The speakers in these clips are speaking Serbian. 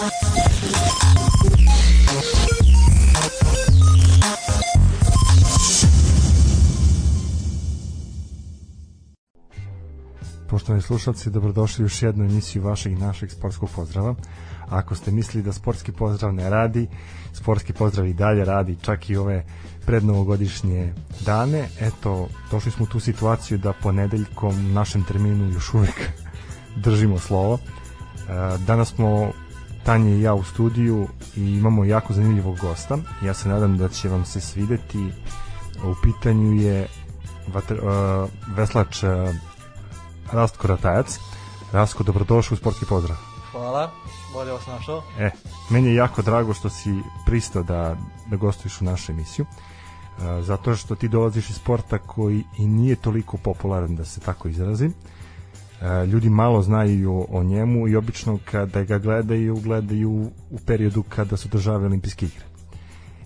Poštovani slušalci, dobrodošli u još jednu emisiju vašeg i našeg sportskog pozdrava. Ako ste mislili da sportski pozdrav ne radi, sportski pozdrav i dalje radi, čak i ove prednovogodišnje dane. Eto, došli smo u tu situaciju da ponedeljkom našem terminu još uvek držimo slovo. E, danas smo Tanja i ja u studiju i imamo jako zanimljivog gosta. Ja se nadam da će vam se svideti. U pitanju je vatr, uh, veslač uh, Rastko Ratajac. Rastko, dobrodošao u sportski pozdrav. Hvala, bolje vas našao. E, meni je jako drago što si pristao da, da gostuješ u našu emisiju. Uh, zato što ti dolaziš iz sporta koji i nije toliko popularan da se tako izrazim. Uh, ljudi malo znaju o njemu i obično kada ga gledaju, gledaju u periodu kada su države olimpijske igre.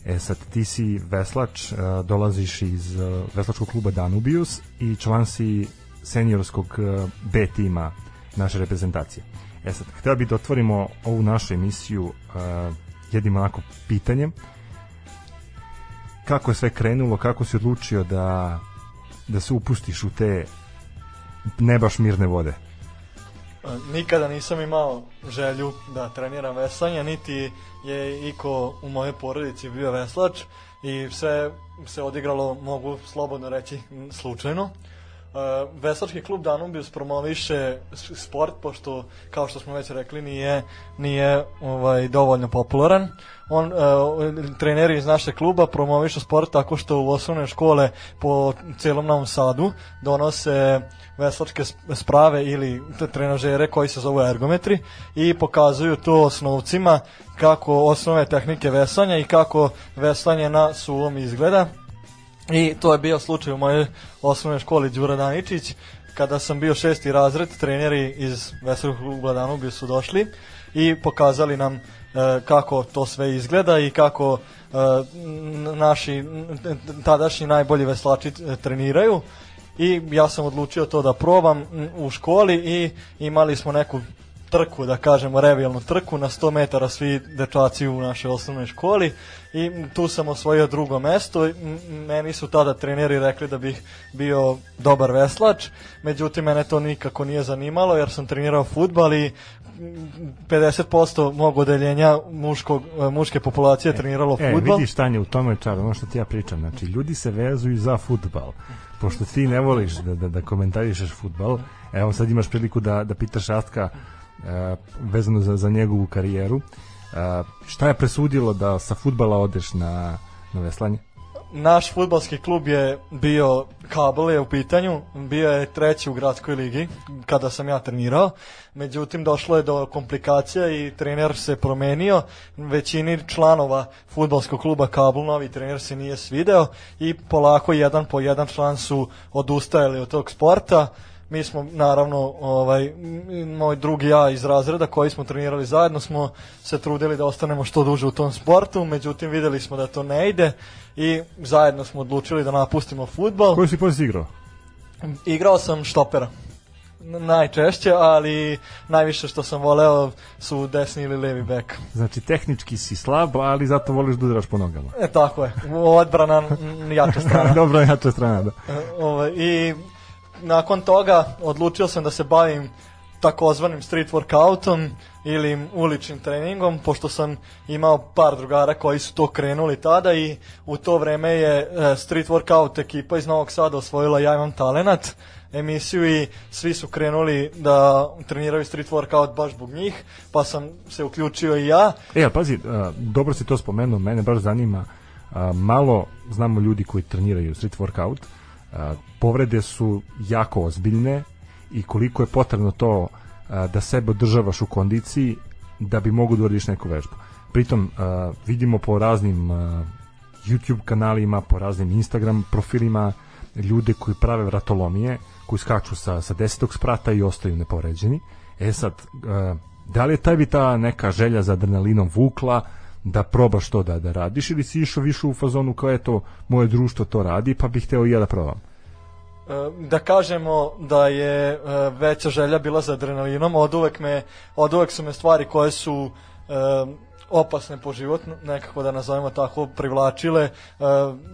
E sad, ti si veslač, dolaziš iz veslačkog kluba Danubius i član si seniorskog B tima naše reprezentacije. E sad, htio bih da otvorimo ovu našu emisiju jednim onako pitanjem. Kako je sve krenulo, kako si odlučio da, da se upustiš u te ne baš mirne vode? Nikada nisam imao želju da treniram veslanje, niti je iko u mojoj porodici bio veslač i sve se odigralo, mogu slobodno reći, slučajno. Uh, veslački klub Danubius promoviše sport pošto kao što smo već rekli nije nije ovaj dovoljno popularan. On uh, treneri iz našeg kluba promovišu sport tako što u osnovne škole po celom Novom Sadu donose veslačke sprave ili trenažere koji se zovu ergometri i pokazuju to osnovcima kako osnove tehnike veslanja i kako veslanje na suvom izgleda I to je bio slučaj u mojoj osnovnoj školi Đura Daničić, kada sam bio šesti razred, treneri iz Veselog kluba Danubiju su došli i pokazali nam e, kako to sve izgleda i kako e, naši tadašnji najbolji veslači e, treniraju. I ja sam odlučio to da probam u školi i imali smo neku trku, da kažemo revijalnu trku na 100 metara svi dečaci u našoj osnovnoj školi i tu sam osvojio drugo mesto. Meni su tada treneri rekli da bih bio dobar veslač, međutim mene to nikako nije zanimalo jer sam trenirao futbal i 50% mog odeljenja muškog, muške populacije e, treniralo e, futbal. E, vidiš Tanja, u tome je čar, ono što ti ja pričam. Znači, ljudi se vezuju za futbal. Pošto ti ne voliš da, da, da komentarišeš futbal, evo sad imaš priliku da, da pitaš Rastka uh, vezano za, za njegovu karijeru. Uh, šta je presudilo da sa futbala odeš na, na veslanje? Naš futbalski klub je bio Kabel je u pitanju, bio je treći u gradskoj ligi kada sam ja trenirao, međutim došlo je do komplikacija i trener se promenio, većini članova futbalskog kluba Kabel novi trener se nije svideo i polako jedan po jedan član su odustajali od tog sporta, mi smo naravno ovaj moj drugi ja iz razreda koji smo trenirali zajedno smo se trudili da ostanemo što duže u tom sportu, međutim videli smo da to ne ide i zajedno smo odlučili da napustimo fudbal. Koju si poziciju igrao? Igrao sam štopera najčešće, ali najviše što sam voleo su desni ili levi bek. Znači tehnički si slab, ali zato voliš da udaraš po nogama. E, tako je. Odbrana jača strana. Dobro, jača strana, da. Ove, ovaj, I nakon toga odlučio sam da se bavim takozvanim street workoutom ili uličnim treningom, pošto sam imao par drugara koji su to krenuli tada i u to vreme je e, street workout ekipa iz Novog Sada osvojila Ja imam talenat emisiju i svi su krenuli da treniraju street workout baš zbog njih, pa sam se uključio i ja. E, pazi, dobro si to spomenuo, mene baš zanima, malo znamo ljudi koji treniraju street workout, povrede su jako ozbiljne i koliko je potrebno to da sebe održavaš u kondiciji da bi mogu da uradiš neku vežbu. Pritom vidimo po raznim YouTube kanalima, po raznim Instagram profilima ljude koji prave vratolomije, koji skaču sa, sa desetog sprata i ostaju nepovređeni. E sad, da li je taj bi ta neka želja za adrenalinom vukla, da probaš to da, da radiš ili si išao više u fazonu kao eto moje društvo to radi pa bih hteo i ja da probam? E, da kažemo da je e, veća želja bila za adrenalinom, od uvek, me, od uvek su me stvari koje su opasne po život, nekako da nazovemo tako, privlačile.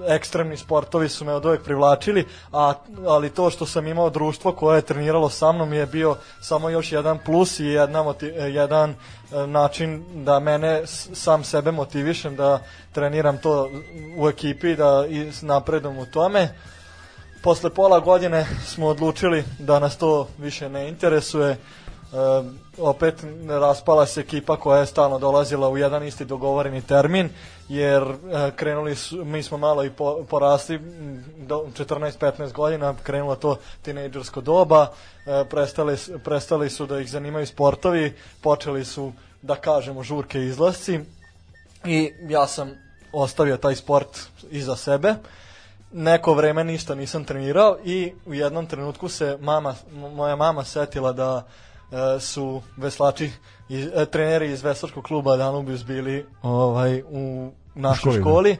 Ekstremni sportovi su me od uvek privlačili, a, ali to što sam imao društvo koje je treniralo sa mnom je bio samo još jedan plus i jedna motiv, jedan način da mene sam sebe motivišem da treniram to u ekipi, da napredom u tome. Posle pola godine smo odlučili da nas to više ne interesuje, e, opet raspala se ekipa koja je stalno dolazila u jedan isti dogovoreni termin, jer e, krenuli su, mi smo malo i po, porasli, do 14-15 godina, krenulo to tinejdžersko doba, e, prestali, prestali su da ih zanimaju sportovi, počeli su, da kažemo, žurke izlasci i ja sam ostavio taj sport iza sebe neko vreme ništa nisam trenirao i u jednom trenutku se mama, moja mama setila da E, su veslači i e, treneri iz veslačkog kluba Danubius bili ovaj u našoj školi, školi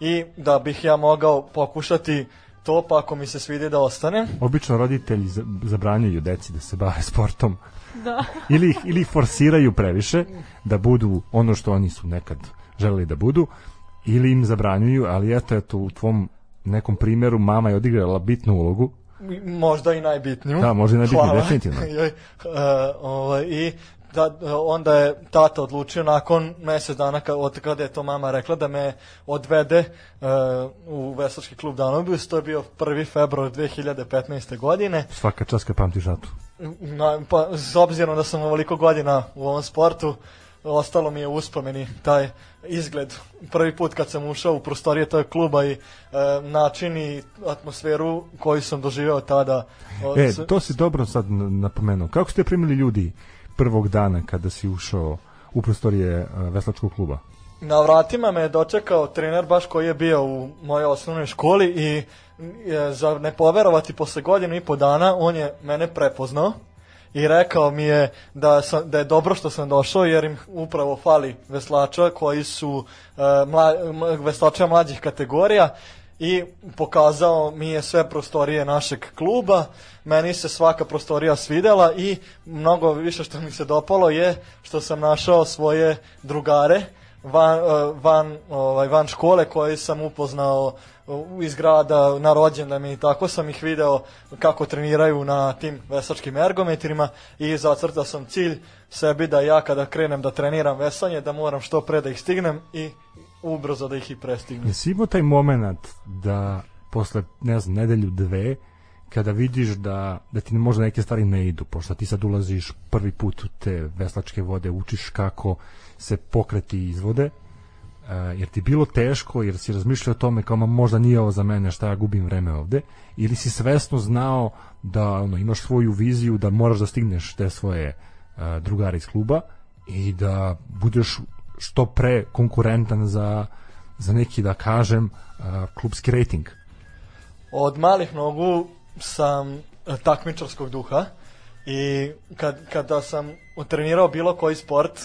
i da bih ja mogao pokušati to pa ako mi se svidi da ostane. Obično roditelji zabranjaju deci da se bave sportom. Da. ili, ih, ili ih forsiraju previše da budu ono što oni su nekad želeli da budu ili im zabranjuju, ali eto, eto u tvom nekom primjeru mama je odigrala bitnu ulogu možda i najbitniju. Da, možda i najbitniju, definitivno. uh, ovaj, I da, onda je tata odlučio nakon mesec dana ka, od kada je to mama rekla da me odvede uh, u veslački klub Danubius, to je bio 1. februar 2015. godine. Svaka čast kad pamtiš datu. Na, pa, s obzirom da sam ovoliko godina u ovom sportu, ostalo mi je u uspomeni taj izgled prvi put kad sam ušao u prostorije tog kluba i e, način i atmosferu koju sam doživeo tada. E, to si dobro sad napomenuo. Kako ste primili ljudi prvog dana kada si ušao u prostorije e, veslačkog kluba? Na vratima me je dočekao trener baš koji je bio u mojoj osnovnoj školi i e, za ne poverovati posle godinu i po dana on je mene prepoznao i rekao mi je da, sam, da je dobro što sam došao jer im upravo fali veslača koji su uh, mla, veslača mlađih kategorija i pokazao mi je sve prostorije našeg kluba. Meni se svaka prostorija svidela i mnogo više što mi se dopalo je što sam našao svoje drugare van, uh, van, ovaj, van škole koje sam upoznao iz grada na rođendan i tako sam ih video kako treniraju na tim vesačkim ergometrima i zacrtao sam cilj sebi da ja kada krenem da treniram vesanje da moram što pre da ih stignem i ubrzo da ih i prestignem. Jesi imao taj moment da posle, ne znam, nedelju dve, kada vidiš da, da ti možda neke stvari ne idu, pošto ti sad ulaziš prvi put u te veslačke vode, učiš kako se pokreti izvode, Uh, jer ti bilo teško, jer si razmišljao o tome kao možda nije ovo za mene, šta ja gubim vreme ovde, ili si svesno znao da ono, imaš svoju viziju, da moraš da stigneš te svoje uh, drugare iz kluba i da budeš što pre konkurentan za, za neki, da kažem, uh, klubski rating. Od malih nogu sam takmičarskog duha i kad, kada sam trenirao bilo koji sport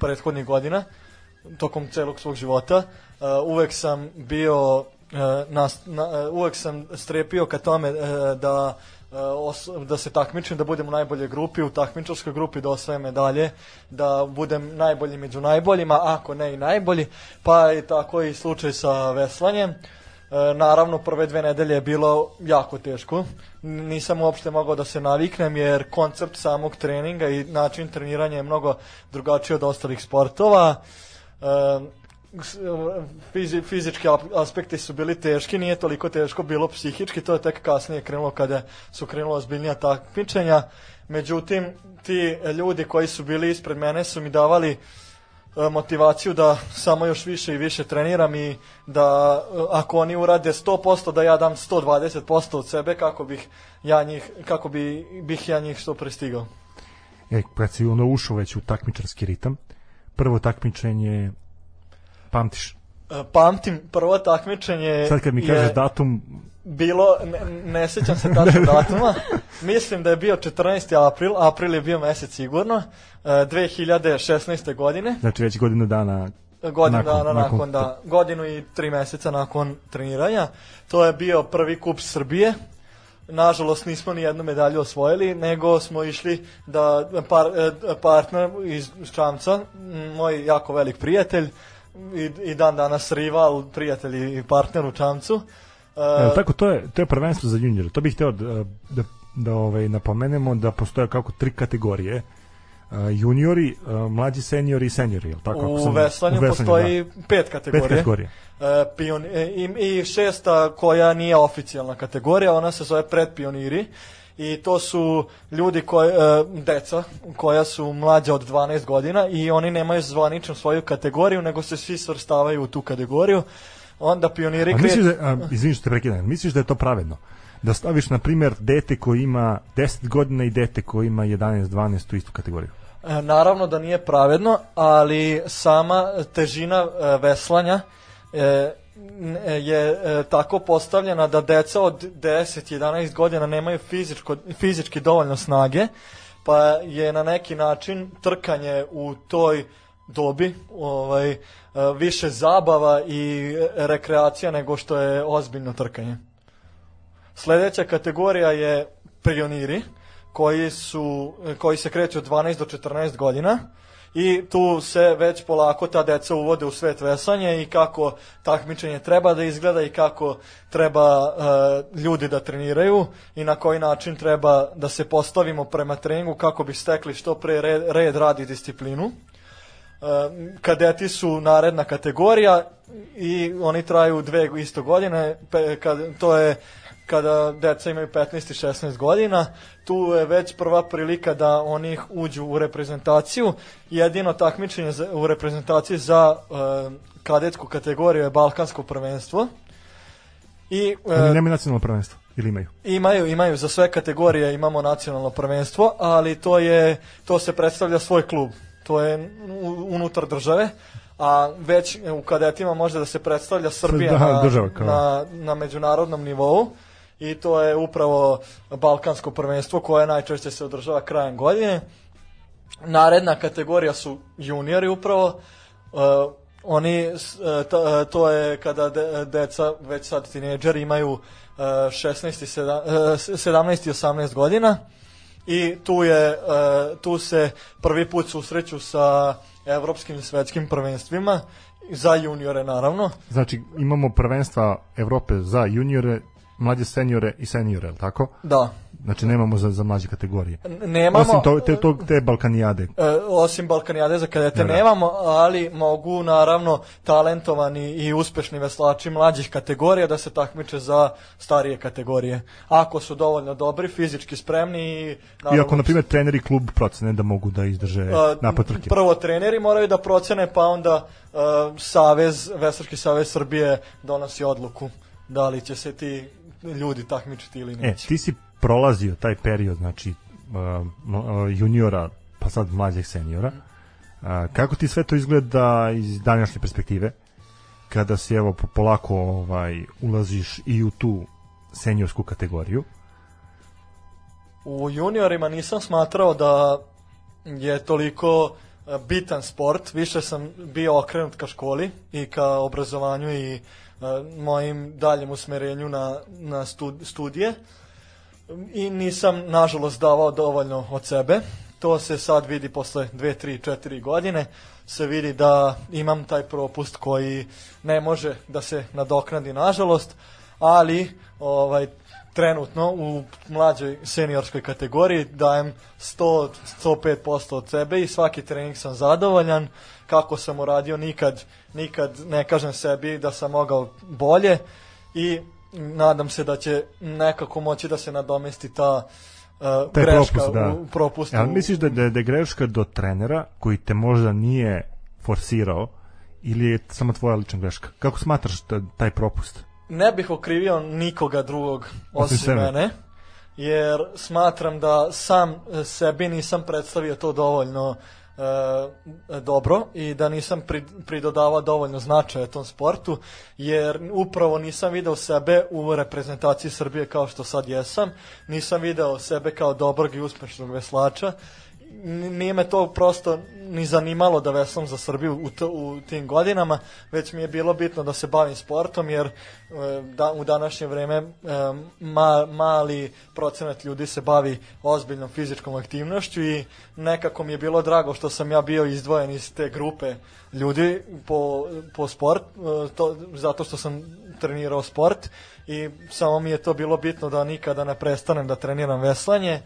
prethodnih godina, tokom celog svog života. Uh, uvek sam bio uh, na, na, uh, uvek sam strepio ka tome da os, da se takmičim, da budem u najboljoj grupi, u takmičarskoj grupi da osvajem medalje, da budem najbolji među najboljima, ako ne i najbolji, pa je tako i slučaj sa veslanjem. E, naravno, prve dve nedelje je bilo jako teško. Nisam uopšte mogao da se naviknem jer koncept samog treninga i način treniranja je mnogo drugačiji od ostalih sportova. E, fizi, fizički aspekti su bili teški, nije toliko teško bilo psihički, to je tek kasnije krenulo kada su krenula ozbiljnija takmičenja. Međutim, ti ljudi koji su bili ispred mene su mi davali e, motivaciju da samo još više i više treniram i da e, ako oni urade 100% da ja dam 120% od sebe kako bih ja njih kako bi bih ja njih što prestigao. E, kad si ono ušao već u takmičarski ritam, prvo takmičenje pamtiš? E, pamtim, prvo takmičenje Sad kad mi kažeš datum... Bilo, ne, ne sećam se tačno datuma, mislim da je bio 14. april, april je bio mesec sigurno, 2016. E, godine. Znači već godinu dana godinu nakon, dana nakon, nakon, da, godinu i tri meseca nakon treniranja. To je bio prvi kup Srbije nažalost nismo ni jednu medalju osvojili, nego smo išli da par, e, partner iz Čamca, moj jako velik prijatelj, i, i dan danas rival, prijatelj i partner u Čamcu. Evo, tako, to je, to je prvenstvo za juniore. To bih hteo da, da, da ovaj, napomenemo da postoje kako tri kategorije. Uh, juniori, uh, mlađi seniori i seniori, jel tako? U, sam, veslanju u veslanju postoji da. pet kategorija. Pet kategorija. Uh, pion, i, I šesta koja nije oficijalna kategorija, ona se zove predpioniri i to su ljudi koji, e, deca koja su mlađa od 12 godina i oni nemaju zvaničnu svoju kategoriju, nego se svi svrstavaju u tu kategoriju. Onda pioniri... A misliš da, a, izvini što te prekidam, misliš da je to pravedno? Da staviš, na primjer, dete koji ima 10 godina i dete koji ima 11-12 u istu kategoriju? E, naravno da nije pravedno, ali sama težina e, veslanja e, je tako postavljena da deca od 10-11 godina nemaju fizičko, fizički dovoljno snage, pa je na neki način trkanje u toj dobi ovaj, više zabava i rekreacija nego što je ozbiljno trkanje. Sledeća kategorija je pioniri koji, su, koji se kreću od 12 do 14 godina i tu se već polako ta deca uvode u svet vesanja i kako takmičenje treba da izgleda i kako treba uh, ljudi da treniraju i na koji način treba da se postavimo prema treningu kako bi stekli što pre red, red radi disciplinu. Uh, kadeti su naredna kategorija i oni traju dve isto godine, pe, kad, to je kada deca imaju 15 i 16 godina, tu je već prva prilika da oni uđu u reprezentaciju. Jedino takmičenje u reprezentaciji za uh, kadetsku kategoriju je Balkansko prvenstvo. I, uh, Oni nemaju nacionalno prvenstvo ili imaju? Imaju, imaju za sve kategorije imamo nacionalno prvenstvo, ali to je to se predstavlja svoj klub. To je unutar države a već u kadetima može da se predstavlja Srbija da, na, država, na, na međunarodnom nivou i to je upravo balkansko prvenstvo koje najčešće se održava krajem godine. Naredna kategorija su juniori upravo. Uh, oni, uh, to je kada de, deca, već sad tineđeri, imaju uh, 16 i 7, uh, 17 i 18 godina i tu, je, uh, tu se prvi put susreću sa evropskim i svetskim prvenstvima za juniore naravno. Znači imamo prvenstva Evrope za juniore mlađe seniore i seniore, tako? Da. Znači nemamo za, za mlađe kategorije. Nemamo. Osim to, te, to, te Balkanijade. E, osim Balkanijade za kadete da, da. nemamo, ali mogu naravno talentovani i uspešni veslači mlađih kategorija da se takmiče za starije kategorije. Ako su dovoljno dobri, fizički spremni i... Naravno, I ako, na primjer, treneri klub procene da mogu da izdrže e, napad trke. Prvo treneri moraju da procene, pa onda uh, Savez, Veslački savez Srbije donosi odluku da li će se ti ljudi takmičiti ili e, neće. E, ti si prolazio taj period, znači uh, uh, juniora, pa sad mlađeg seniora. Uh, kako ti sve to izgleda iz današnje perspektive? Kada si evo polako ovaj ulaziš i u tu seniorsku kategoriju? U juniorima nisam smatrao da je toliko uh, bitan sport, više sam bio okrenut ka školi i ka obrazovanju i uh, mojim daljem usmerenju na, na studije i nisam nažalost davao dovoljno od sebe. To se sad vidi posle 2, 3, 4 godine. Se vidi da imam taj propust koji ne može da se nadoknadi nažalost, ali ovaj trenutno u mlađoj seniorskoj kategoriji dajem 100 105% od sebe i svaki trening sam zadovoljan. Kako sam uradio nikad nikad ne kažem sebi da sam mogao bolje. I nadam se da će nekako moći da se nadomesti ta uh, greška propust, da. u propustu. Ja, misliš da, da, da je greška do trenera koji te možda nije forsirao ili je samo tvoja lična greška? Kako smatraš da, taj propust? Ne bih okrivio nikoga drugog osim, osim mene, jer smatram da sam sebi nisam predstavio to dovoljno e, dobro i da nisam pridodavao dovoljno značaja tom sportu, jer upravo nisam video sebe u reprezentaciji Srbije kao što sad jesam, nisam video sebe kao dobrog i uspešnog veslača nije me to prosto ni zanimalo da veslam za Srbiju u, to, u tim godinama, već mi je bilo bitno da se bavim sportom, jer e, da, u današnje vreme e, ma, mali procenat ljudi se bavi ozbiljnom fizičkom aktivnošću i nekako mi je bilo drago što sam ja bio izdvojen iz te grupe ljudi po, po sport, e, to, zato što sam trenirao sport i samo mi je to bilo bitno da nikada ne prestanem da treniram veslanje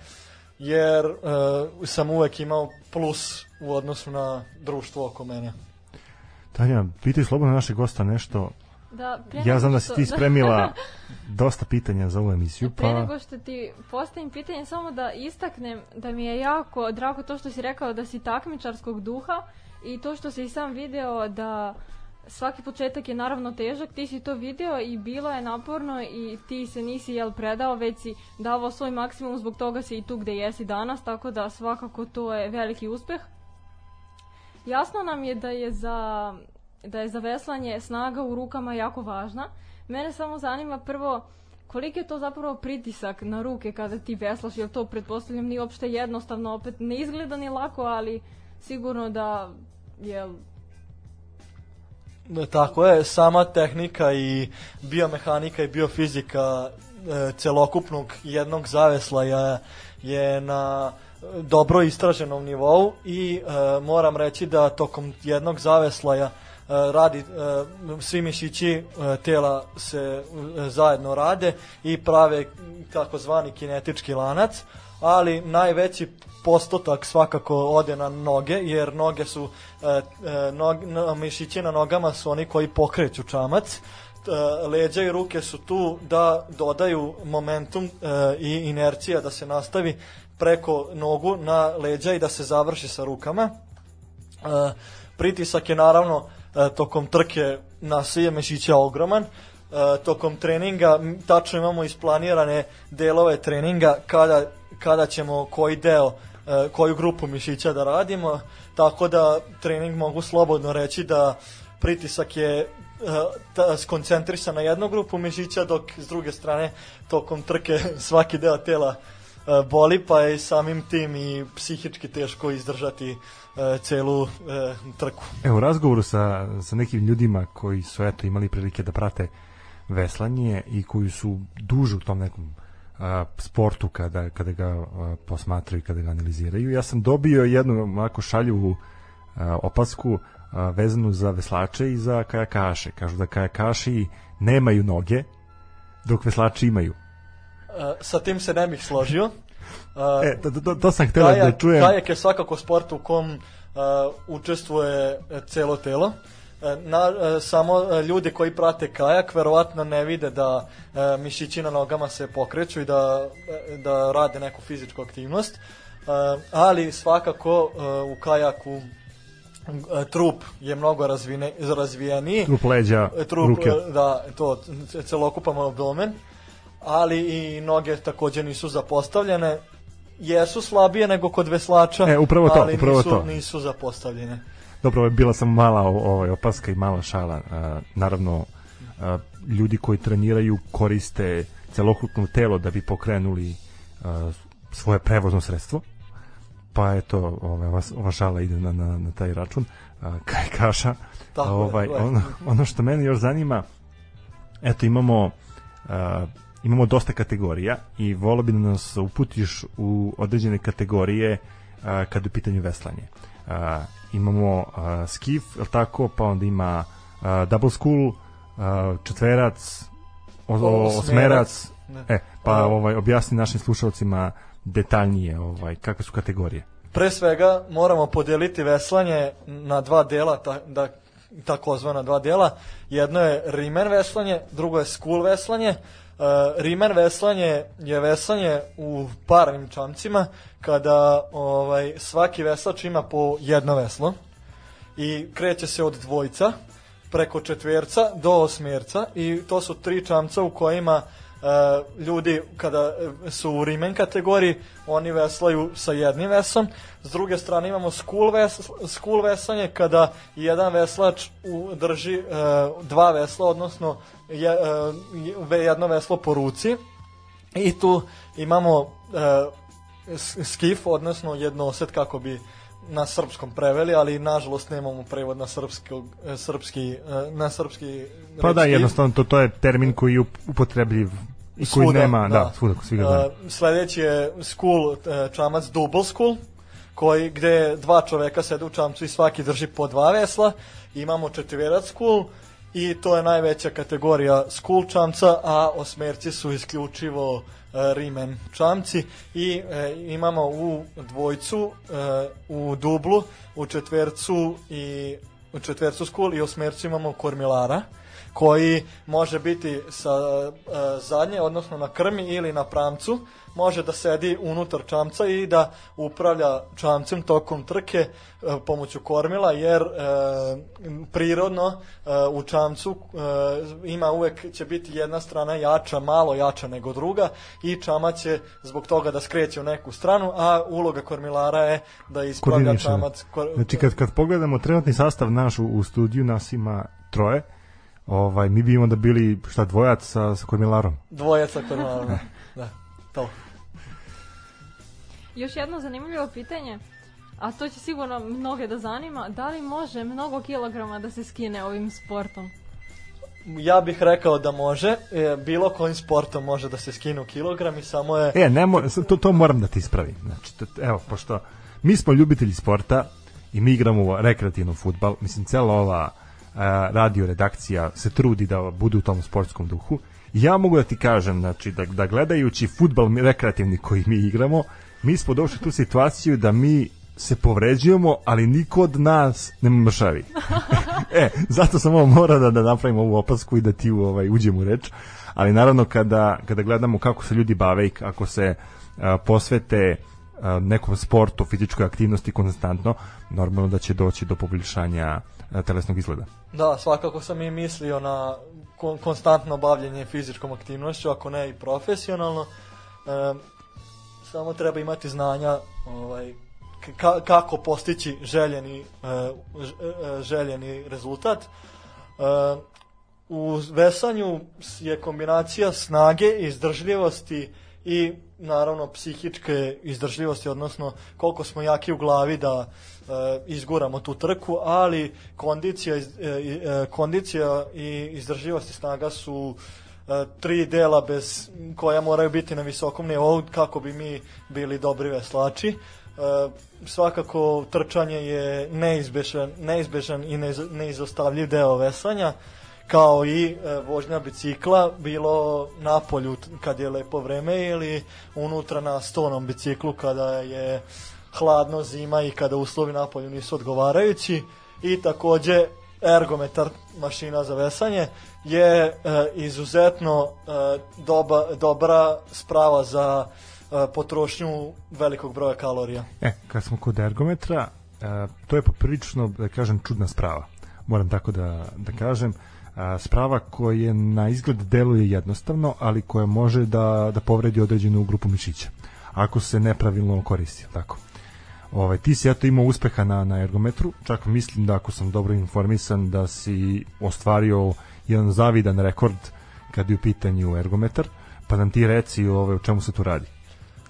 jer uh, sam uvek imao plus u odnosu na društvo oko mene. Tanja, pitaj slobodno našeg gosta nešto. Da, ja znam da si ti spremila dosta pitanja za ovu emisiju. Pa... Pre nego što ti postavim pitanje, samo da istaknem da mi je jako drago to što si rekao da si takmičarskog duha i to što si sam video da svaki početak je naravno težak, ti si to video i bilo je naporno i ti se nisi jel predao, već si davao svoj maksimum, zbog toga si i tu gde jesi danas, tako da svakako to je veliki uspeh. Jasno nam je da je za, da je za veslanje snaga u rukama jako važna. Mene samo zanima prvo koliki je to zapravo pritisak na ruke kada ti veslaš, jer to pretpostavljam nije uopšte jednostavno, opet ne izgleda ni lako, ali sigurno da je Tako je, sama tehnika i biomehanika i biofizika e, celokupnog jednog zavesla je, je na dobro istraženom nivou i e, moram reći da tokom jednog zaveslaja e, radi e, svi mišići e, tela se e, zajedno rade i prave takozvani kinetički lanac, ali najveći postotak svakako ode na noge, jer noge su, e, e, nog, mišići na nogama su oni koji pokreću čamac, e, leđa i ruke su tu da dodaju momentum i inercija da se nastavi preko nogu na leđa i da se završi sa rukama. Pritisak je naravno tokom trke na sve mišića ogroman, tokom treninga tačno imamo isplanirane delove treninga kada, kada ćemo koji deo E, koju grupu mišića da radimo, tako da trening mogu slobodno reći da pritisak je e, skoncentrisan na jednu grupu mišića, dok s druge strane tokom trke svaki deo tela e, boli, pa je samim tim i psihički teško izdržati celu trku. Evo, u razgovoru sa, sa nekim ljudima koji su eto imali prilike da prate veslanje i koji su duže u tom nekom a, sportu kada, kada ga a, posmatraju, kada ga analiziraju. Ja sam dobio jednu ovako šalju a, opasku a, vezanu za veslače i za kajakaše. Kažu da kajakaši nemaju noge, dok veslači imaju. A, sa tim se ne bih složio. A, e, to, to, to sam htela da čujem. Kajak je svakako sport u kom a, učestvuje celo telo. E, na, e, samo e, ljudi koji prate kajak verovatno ne vide da mišići na nogama se pokreću i da, da rade neku fizičku aktivnost, ali svakako u kajaku trup je mnogo razvine, razvijeniji. Trup leđa, trup, ruke. Da, to, celokupan abdomen, ali i noge takođe nisu zapostavljene, jesu slabije nego kod veslača, e, upravo to, ali upravo nisu, to. nisu zapostavljene. Dobro, bila sam mala ovaj, opaska i mala šala. A, naravno, a, ljudi koji treniraju koriste celokupno telo da bi pokrenuli a, svoje prevozno sredstvo. Pa eto, ovaj, ova, ova šala ide na, na, na taj račun. A, kaj kaša. Tako ovaj, je, ono, ono što mene još zanima, eto imamo a, imamo dosta kategorija i volio bi da nas uputiš u određene kategorije a, kad u pitanju veslanje. Imamo uh, skif, je tako, pa onda ima uh, double school, uh, četverac, o, o, osmerac, e, pa ovaj, objasni našim slušalcima detaljnije ovaj, kakve su kategorije. Pre svega moramo podeliti veslanje na dva dela, ta, da, takozvana dva dela. Jedno je rimen veslanje, drugo je school veslanje. Uh, rimen veslanje je veslanje u parnim čamcima kada ovaj svaki veslač ima po jedno veslo i kreće se od dvojca preko četverca do osmjerca i to su tri čamca u kojima Uh, ljudi kada su u rimen kategoriji oni veslaju sa jednim vesom. S druge strane imamo school, ves, school vesanje kada jedan veslač u, drži uh, dva vesla odnosno je, uh, jedno veslo po ruci. I tu imamo skif, odnosno jednoset kako bi na srpskom preveli, ali nažalost nemamo prevod na srpski, srpski na srpski Pa da, jednostavno to, to je termin koji je upotrebljiv i koji Svuda, nema, da, da. svuda, svi ga znaju. Uh, sledeći je school, čamac double school, koji, gde dva čoveka sede u čamcu i svaki drži po dva vesla. Imamo četverac school i to je najveća kategorija school čamca, a osmerci su isključivo uh, rimen čamci i e, imamo u dvojcu, e, u dublu, u četvercu i u četvercu school i osmercu imamo kormilara koji može biti sa e, zadnje, odnosno na krmi ili na pramcu, može da sedi unutar čamca i da upravlja čamcem tokom trke e, pomoću kormila, jer e, prirodno e, u čamcu e, ima uvek će biti jedna strana jača, malo jača nego druga i čamac će zbog toga da skreće u neku stranu, a uloga kormilara je da ispravlja čamac. Kor, Znači kad, kad pogledamo trenutni sastav naš u, u studiju, nas ima troje, ovaj, mi bi onda bili šta dvojac sa, sa kormilarom. Dvojaca kormilara. da, to. Još jedno zanimljivo pitanje, a to će sigurno mnoge da zanima, da li može mnogo kilograma da se skine ovim sportom? Ja bih rekao da može, e, bilo kojim sportom može da se skinu kilogrami, samo je E, ne, mo, to, to moram da ti ispravim. Znači, to, evo, pošto mi smo ljubitelji sporta i mi igramo rekreativno futbal, mislim, cela ova radio redakcija se trudi da bude u tom sportskom duhu. Ja mogu da ti kažem, znači, da, da gledajući futbal rekreativni koji mi igramo, mi smo došli tu situaciju da mi se povređujemo, ali niko od nas ne mršavi. e, zato sam ovo mora da, da napravim ovu opasku i da ti u, ovaj, uđem u reč. Ali naravno kada, kada gledamo kako se ljudi bave i kako se a, posvete a, nekom sportu, fizičkoj aktivnosti konstantno, normalno da će doći do poboljšanja telesnog izgleda. Da, svakako sam i mislio na kon konstantno bavljenje fizičkom aktivnošću, ako ne i profesionalno. E, samo treba imati znanja ovaj, ka kako postići željeni, e, e, željeni rezultat. E, u vesanju je kombinacija snage, izdržljivosti i naravno psihičke izdržljivosti, odnosno koliko smo jaki u glavi da e, izguramo tu trku, ali kondicija, e, e, kondicija i izdržljivost i snaga su e, tri dela bez koja moraju biti na visokom nivou kako bi mi bili dobri veslači. E, svakako trčanje je neizbežan, neizbežan i neiz, neizostavljiv deo veslanja kao i e, vožnja bicikla, bilo na polju kad je lepo vreme ili unutra na stonom biciklu kada je hladno zima i kada uslovi na polju nisu odgovarajući i takođe ergometar mašina za vesanje je e, izuzetno e, doba, dobra sprava za e, potrošnju velikog broja kalorija. E, kad smo kod ergometra, e, to je poprilično, da kažem, čudna sprava. Moram tako da, da kažem. A, sprava koja na izgled deluje jednostavno, ali koja može da, da povredi određenu grupu mišića. Ako se nepravilno koristi, tako? Ovaj, ti si eto imao uspeha na, na ergometru, čak mislim da ako sam dobro informisan da si ostvario jedan zavidan rekord kad je u pitanju ergometar, pa nam ti reci ovaj, o čemu se tu radi.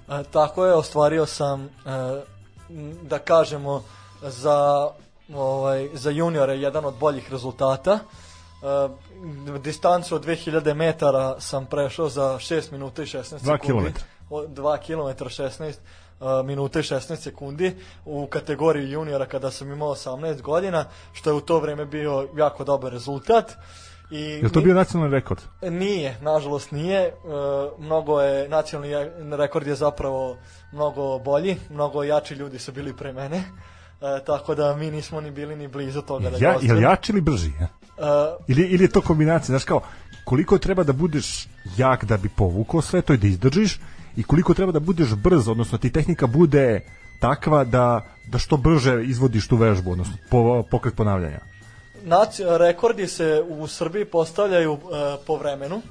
E, tako je, ostvario sam, e, da kažemo, za, ovaj, za juniore jedan od boljih rezultata. E, distancu od 2000 metara sam prešao za 6 minuta i 16 sekundi. Dva kilometra. O, 2 km 16 e, minuta i 16 sekundi u kategoriji juniora kada sam imao 18 godina, što je u to vreme bio jako dobar rezultat. I Je li to bio nacionalni rekord? Nije, nažalost nije. E, mnogo je, nacionalni rekord je zapravo mnogo bolji, mnogo jači ljudi su bili pre mene. E, tako da mi nismo ni bili ni blizu toga da Ja, je jači ili brži? Ja? E, Ili, ili je to kombinacija, znaš kao, koliko treba da budeš jak da bi povukao sve to i da izdržiš i koliko treba da budeš brz, odnosno ti tehnika bude takva da, da što brže izvodiš tu vežbu, odnosno po, pokret ponavljanja. Naci, rekordi se u Srbiji postavljaju e, po vremenu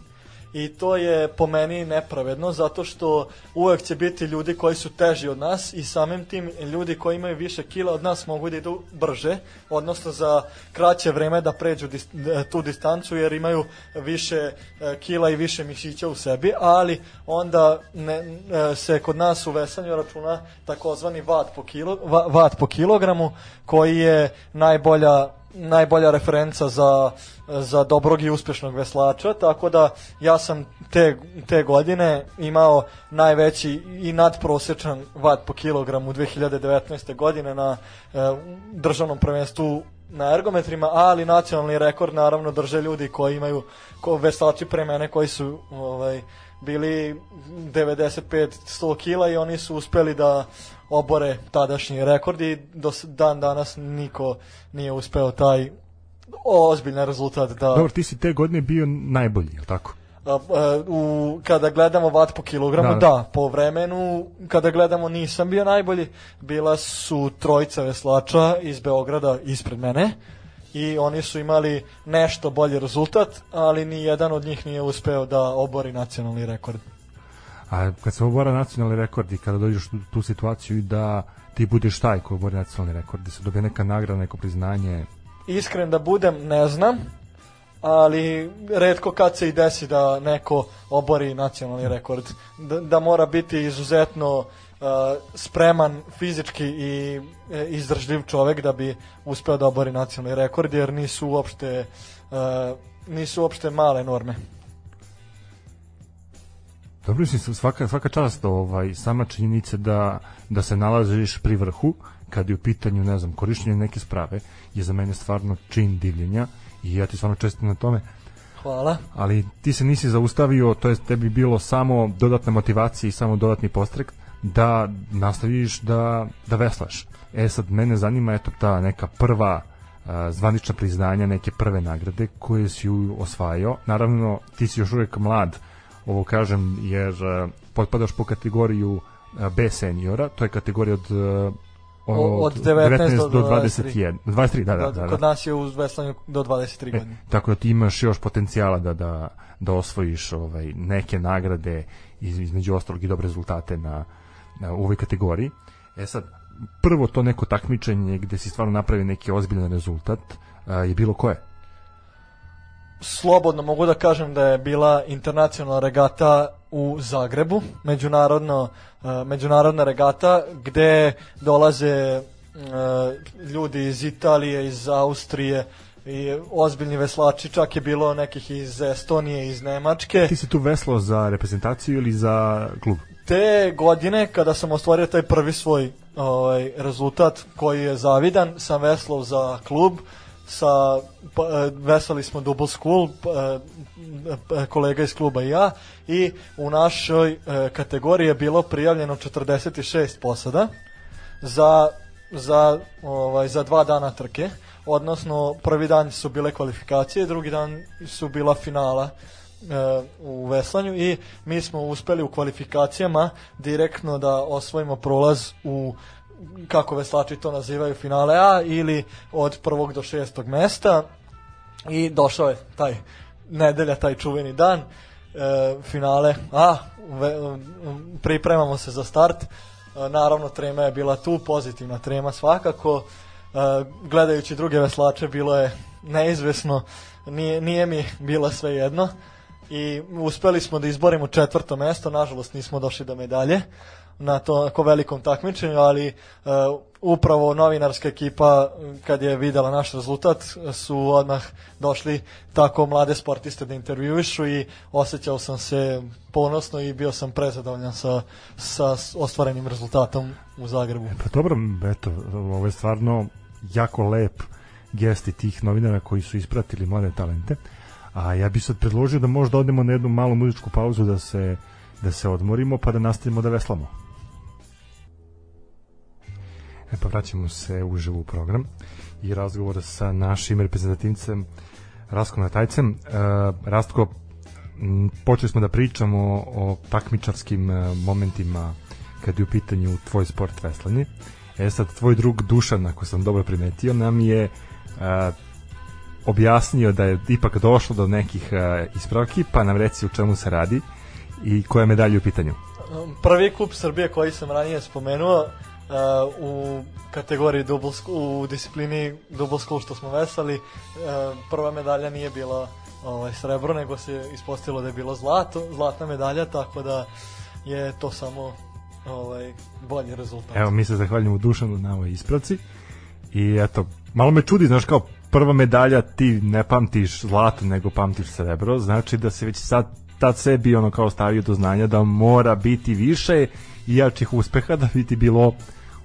i to je po meni nepravedno zato što uvek će biti ljudi koji su teži od nas i samim tim ljudi koji imaju više kila od nas mogu da idu brže, odnosno za kraće vreme da pređu dis, tu distancu jer imaju više e, kila i više mišića u sebi, ali onda ne, e, se kod nas u vesanju računa takozvani vat po, kilo, vat po kilogramu koji je najbolja najbolja referenca za, za dobrog i uspešnog veslača, tako da ja sam te, te godine imao najveći i nadprosečan vat po kilogramu 2019. godine na e, državnom prvenstvu na ergometrima, ali nacionalni rekord naravno drže ljudi koji imaju ko veslači pre mene koji su ovaj, bili 95-100 kila i oni su uspeli da obore tadašnji rekord i do dan danas niko nije uspeo taj ozbiljan rezultat da... Dobro, ti si te godine bio najbolji, je tako? A, a, u, kada gledamo vat po kilogramu, da, da. da, po vremenu, kada gledamo nisam bio najbolji, bila su trojica veslača iz Beograda ispred mene i oni su imali nešto bolji rezultat, ali ni jedan od njih nije uspeo da obori nacionalni rekord. A kad se obora nacionalni rekord i kada dođeš u tu situaciju da ti budeš taj ko obori nacionalni rekord, da se dobije neka nagrada, neko priznanje? Iskren da budem, ne znam, ali redko kad se i desi da neko obori nacionalni rekord. Da, da mora biti izuzetno uh, spreman fizički i e, izdržljiv čovek da bi uspeo da obori nacionalni rekord, jer nisu uopšte, uh, nisu uopšte male norme. Dobro, mislim, svaka, svaka čast ovaj, sama činjenica da, da se nalaziš pri vrhu, kad je u pitanju, ne znam, korišćenje neke sprave, je za mene stvarno čin divljenja i ja ti stvarno čestim na tome. Hvala. Ali ti se nisi zaustavio, to je tebi bilo samo dodatna motivacija i samo dodatni postrek da nastaviš da, da veslaš. E sad, mene zanima eto ta neka prva a, zvanična priznanja, neke prve nagrade koje si osvajao. Naravno, ti si još uvek mlad, ovo kažem jer uh, potpadaš po kategoriju uh, B seniora, to je kategorija od uh, od 19, 19 do 21. 23, da, da, da, da. Kod nas je u veslanju do 23 e, godine. Tako da ti imaš još potencijala da, da, da osvojiš ovaj, neke nagrade iz, između ostalog i dobre rezultate na, na u ovoj kategoriji. E sad, prvo to neko takmičenje gde si stvarno napravi neki ozbiljan rezultat a, je bilo koje? Slobodno mogu da kažem da je bila internacionalna regata u Zagrebu, međunarodno, uh, međunarodna regata gde dolaze uh, ljudi iz Italije, iz Austrije, i ozbiljni veslači, čak je bilo nekih iz Estonije, iz Nemačke. Ti si tu veslao za reprezentaciju ili za klub? Te godine, kada sam ostvario taj prvi svoj ovaj, rezultat koji je zavidan, sam veslao za klub, uh, sa pa, e, veseli smo Double School pa, e, kolega iz kluba i ja i u našoj e, kategoriji je bilo prijavljeno 46 posada za za ovaj za dva dana trke odnosno prvi dan su bile kvalifikacije drugi dan su bila finala u veslanju i mi smo uspeli u kvalifikacijama direktno da osvojimo prolaz u kako veslači to nazivaju finale A ili od prvog do šestog mesta. I došao je taj nedelja, taj čuveni dan e, finale. A ve, pripremamo se za start. E, naravno trema je bila tu pozitivna trema svakako. E, gledajući druge veslače bilo je neizvesno nije, nije mi bilo sve jedno. I uspeli smo da izborimo četvrto mesto nažalost nismo došli do medalje na to ko velikom takmičenju, ali uh, upravo novinarska ekipa kad je videla naš rezultat su odmah došli tako mlade sportiste da intervjuišu i osjećao sam se ponosno i bio sam prezadovoljan sa, sa ostvarenim rezultatom u Zagrebu. E, pa dobro, eto, ovo je stvarno jako lep gesti tih novinara koji su ispratili mlade talente. A ja bih sad predložio da možda odemo na jednu malu muzičku pauzu da se da se odmorimo pa da nastavimo da veslamo. E pa vraćamo se uživo u program i razgovor sa našim reprezentativcem Rastkom Natajcem. E, Rastko, počeli smo da pričamo o takmičarskim e, momentima kad je u pitanju tvoj sport veslanje. E sad, tvoj drug Dušan, ako sam dobro primetio, nam je a, objasnio da je ipak došlo do nekih uh, ispravki, pa nam reci u čemu se radi i koja medalja u pitanju. Prvi klub Srbije koji sam ranije spomenuo uh, u kategoriji double u disciplini double school što smo vesali, uh, prva medalja nije bila ovaj, srebro, nego se ispostavilo da je bilo zlato, zlatna medalja, tako da je to samo ovaj, bolji rezultat. Evo, mi se zahvaljujemo Dušanu na ovoj ispravci i eto, malo me čudi, znaš kao prva medalja ti ne pamtiš zlato, nego pamtiš srebro, znači da se već sad tad sebi ono kao stavio do znanja da mora biti više i jačih uspeha da bi ti bilo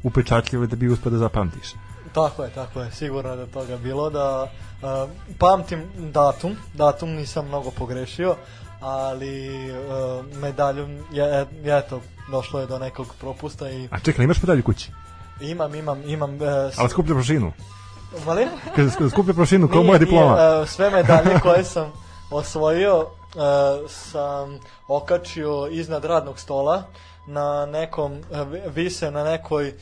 upečatljivo da bi uspio da zapamtiš. Tako je, tako je, sigurno da toga bilo da uh, pamtim datum, datum nisam mnogo pogrešio, ali uh, medalju je, je eto, došlo je do nekog propusta i... A čekaj, imaš medalju kući? Imam, imam, imam... Uh, ali skuplja prošinu? Kaže, skuplja prošinu, kao moja diploma. Nije, uh, sve medalje koje sam osvojio uh, sam okačio iznad radnog stola na nekom, uh, vise na nekoj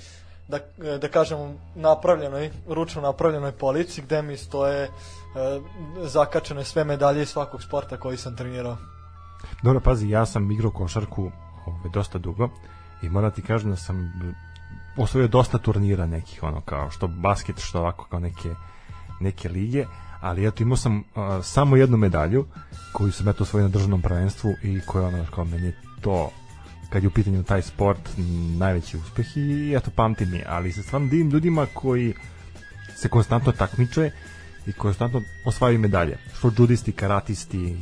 da, da kažem napravljenoj, ručno napravljenoj polici gde mi stoje uh, zakačene sve medalje svakog sporta koji sam trenirao. Dobro, pazi, ja sam igrao košarku ovaj, dosta dugo i moram ti kažem da sam osvojio dosta turnira nekih, ono kao što basket, što ovako kao neke, neke lige, ali eto imao sam uh, samo jednu medalju koju sam eto osvojio na državnom prvenstvu i koja ono kao meni to kad je u pitanju taj sport najveći uspeh i eto pamtim je, ali se stvarno divim ljudima koji se konstantno takmiče i konstantno osvajaju medalje. Što judisti, karatisti,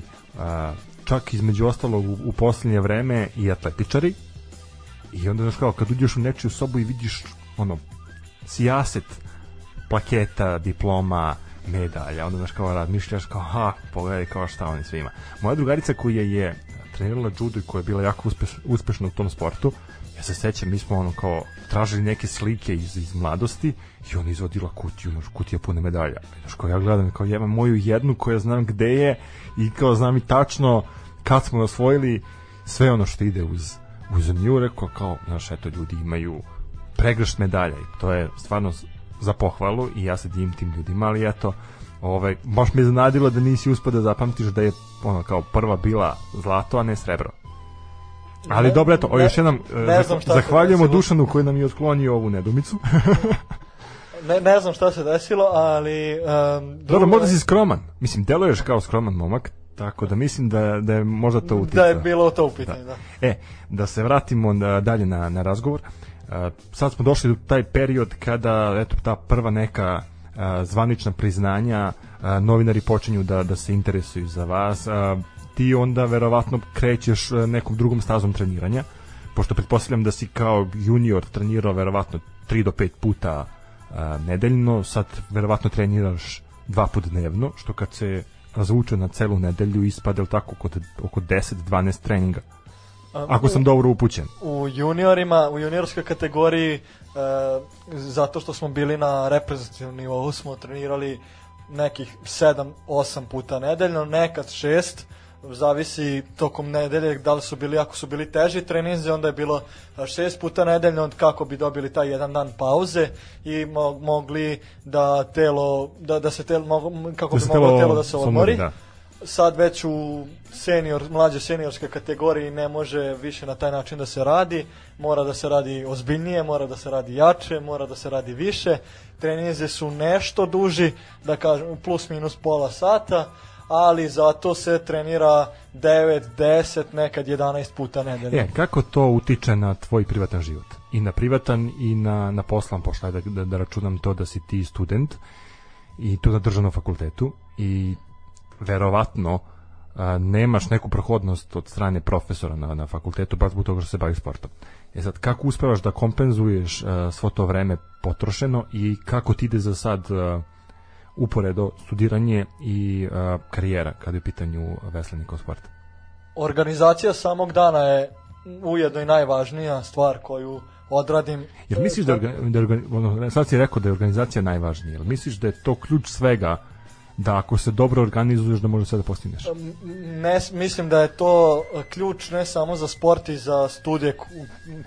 čak između ostalog u, posljednje vreme i atletičari. I onda znaš kao kad uđeš u nečiju sobu i vidiš ono sijaset plaketa, diploma, medalja, onda znaš kao razmišljaš kao ha, pogledaj kao šta oni sve ima. Moja drugarica koja je trenirala judo i koja je bila jako uspeš, uspešna u tom sportu, ja se sećam, mi smo ono kao tražili neke slike iz, iz mladosti i ona izvodila kutiju, znaš, kutija pune medalja. Znaš, kao ja gledam, kao ja imam moju jednu koja znam gde je i kao znam i tačno kad smo osvojili sve ono što ide uz, uz nju, rekao kao, znaš, eto, ljudi imaju pregršt medalja i to je stvarno za pohvalu i ja se divim tim ljudima, ali eto, ovaj, baš me iznadilo da nisi uspio da zapamtiš da je ono kao prva bila zlato, a ne srebro. Ali ne, dobro, eto, o, još jednom, ne zahvaljujemo Dušanu koji nam je otklonio ovu nedumicu. ne, ne znam šta se desilo, ali... Um, dobro, možda si skroman. Mislim, deluješ kao skroman momak, tako da mislim da, da je možda to utica. Da je bilo to upitanje, da. da. E, da se vratimo na, dalje na, na razgovor. Uh, sad smo došli do taj period kada, eto, ta prva neka zvanična priznanja, novinari počinju da, da se interesuju za vas, ti onda verovatno krećeš nekom drugom stazom treniranja, pošto pretpostavljam da si kao junior trenirao verovatno 3 do 5 puta nedeljno, sad verovatno treniraš dva put dnevno, što kad se razvuče na celu nedelju ispade tako oko, oko 10-12 treninga. Ako sam dobro upućen. U juniorima, u juniorskoj kategoriji, e, zato što smo bili na reprezentativnom nivou, smo trenirali nekih 7-8 puta nedeljno, nekad 6, zavisi tokom nedelje da li su bili, ako su bili teži treninzi, onda je bilo šest puta nedeljno kako bi dobili taj jedan dan pauze i mo mogli da telo, da, da se telo, kako da bi moglo telo da se odmori. Da. Sad već u senior, mlađe seniorske kategoriji ne može više na taj način da se radi, mora da se radi ozbiljnije, mora da se radi jače, mora da se radi više. Treninze su nešto duži, da kažem plus minus pola sata, ali zato se trenira 9, 10, nekad 11 puta nedeljno. E, kako to utiče na tvoj privatan život? I na privatan i na, na poslan, pošla da, da, da računam to da si ti student i tu na državnom fakultetu i verovatno a, nemaš neku prohodnost od strane profesora na, na fakultetu baš zbog toga što se bavi sportom. E sad, kako uspevaš da kompenzuješ a, svo to vreme potrošeno i kako ti ide za sad a, uporedo studiranje i uh, karijera kada je u pitanju veslanja kao sporta? Organizacija samog dana je ujedno i najvažnija stvar koju odradim. Jel misliš da, da, da ono, sad si rekao da je organizacija najvažnija, jel misliš da je to ključ svega da ako se dobro organizuješ da možeš sve da postigneš. Ne, mislim da je to ključ ne samo za sport i za studije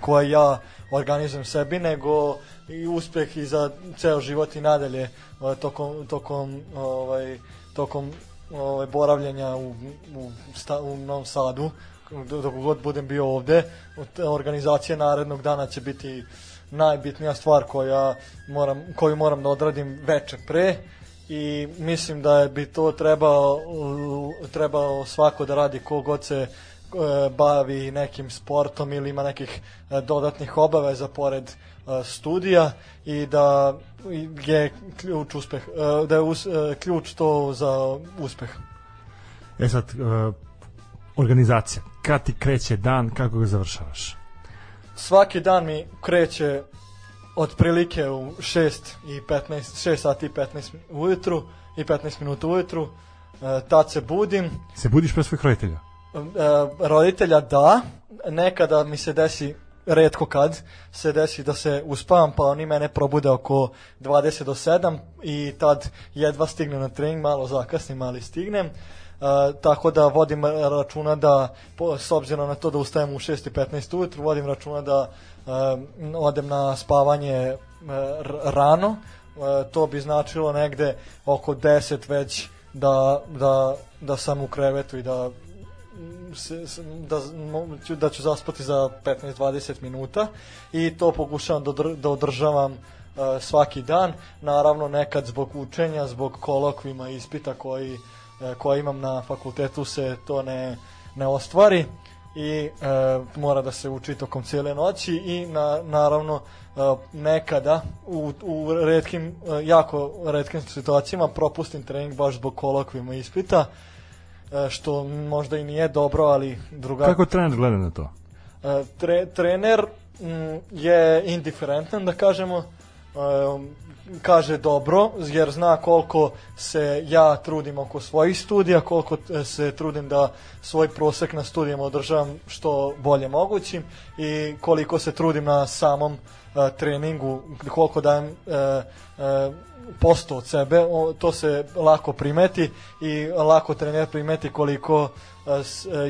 koje ja organizujem sebi, nego i uspeh i za ceo život i nadalje tokom, tokom, ovaj, tokom ovaj, boravljanja u, u, sta, u Novom Sadu, dok god budem bio ovde. Organizacija narednog dana će biti najbitnija stvar koja moram, koju moram da odradim veče pre i mislim da bi to trebao, trebao svako da radi kogod se e, bavi nekim sportom ili ima nekih e, dodatnih obaveza pored e, studija i da je ključ uspeh, da je us, ključ to za uspeh. E sad, organizacija. Kad ti kreće dan, kako ga završavaš? Svaki dan mi kreće otprilike u 6 i 15, 6 sati i 15 ujutru i 15 minuta ujutru. E, tad se budim. Se budiš pre svojih roditelja? E, roditelja da, nekada mi se desi redko kad se desi da se uspavam, pa oni mene probude oko 20 do 7 i tad jedva stignem na trening, malo zakasnim, ali stignem. Uh, tako da vodim računa da, po, s obzirom na to da ustajem u 6.15 ujutru, vodim računa da odem na spavanje rano, to bi značilo negde oko 10 već da, da, da sam u krevetu i da da, ću, da ću zaspati za 15-20 minuta i to pokušavam da, da održavam uh, svaki dan. Naravno nekad zbog učenja, zbog kolokvima ispita koji E, koja imam na fakultetu se to ne, ne ostvari i e, mora da se uči tokom cijele noći i na, naravno e, nekada u, u redkim, e, jako redkim situacijama propustim trening baš zbog kolokvima ispita e, što možda i nije dobro, ali druga... Kako trener gleda na to? E, tre, trener m, je indiferentan, da kažemo, e, kaže dobro, jer zna koliko se ja trudim oko svojih studija, koliko e, se trudim da svoj prosek na studijama održavam što bolje mogućim i koliko se trudim na samom uh, treningu, koliko dajem uh, uh, posto od sebe, o, to se lako primeti i lako trener primeti koliko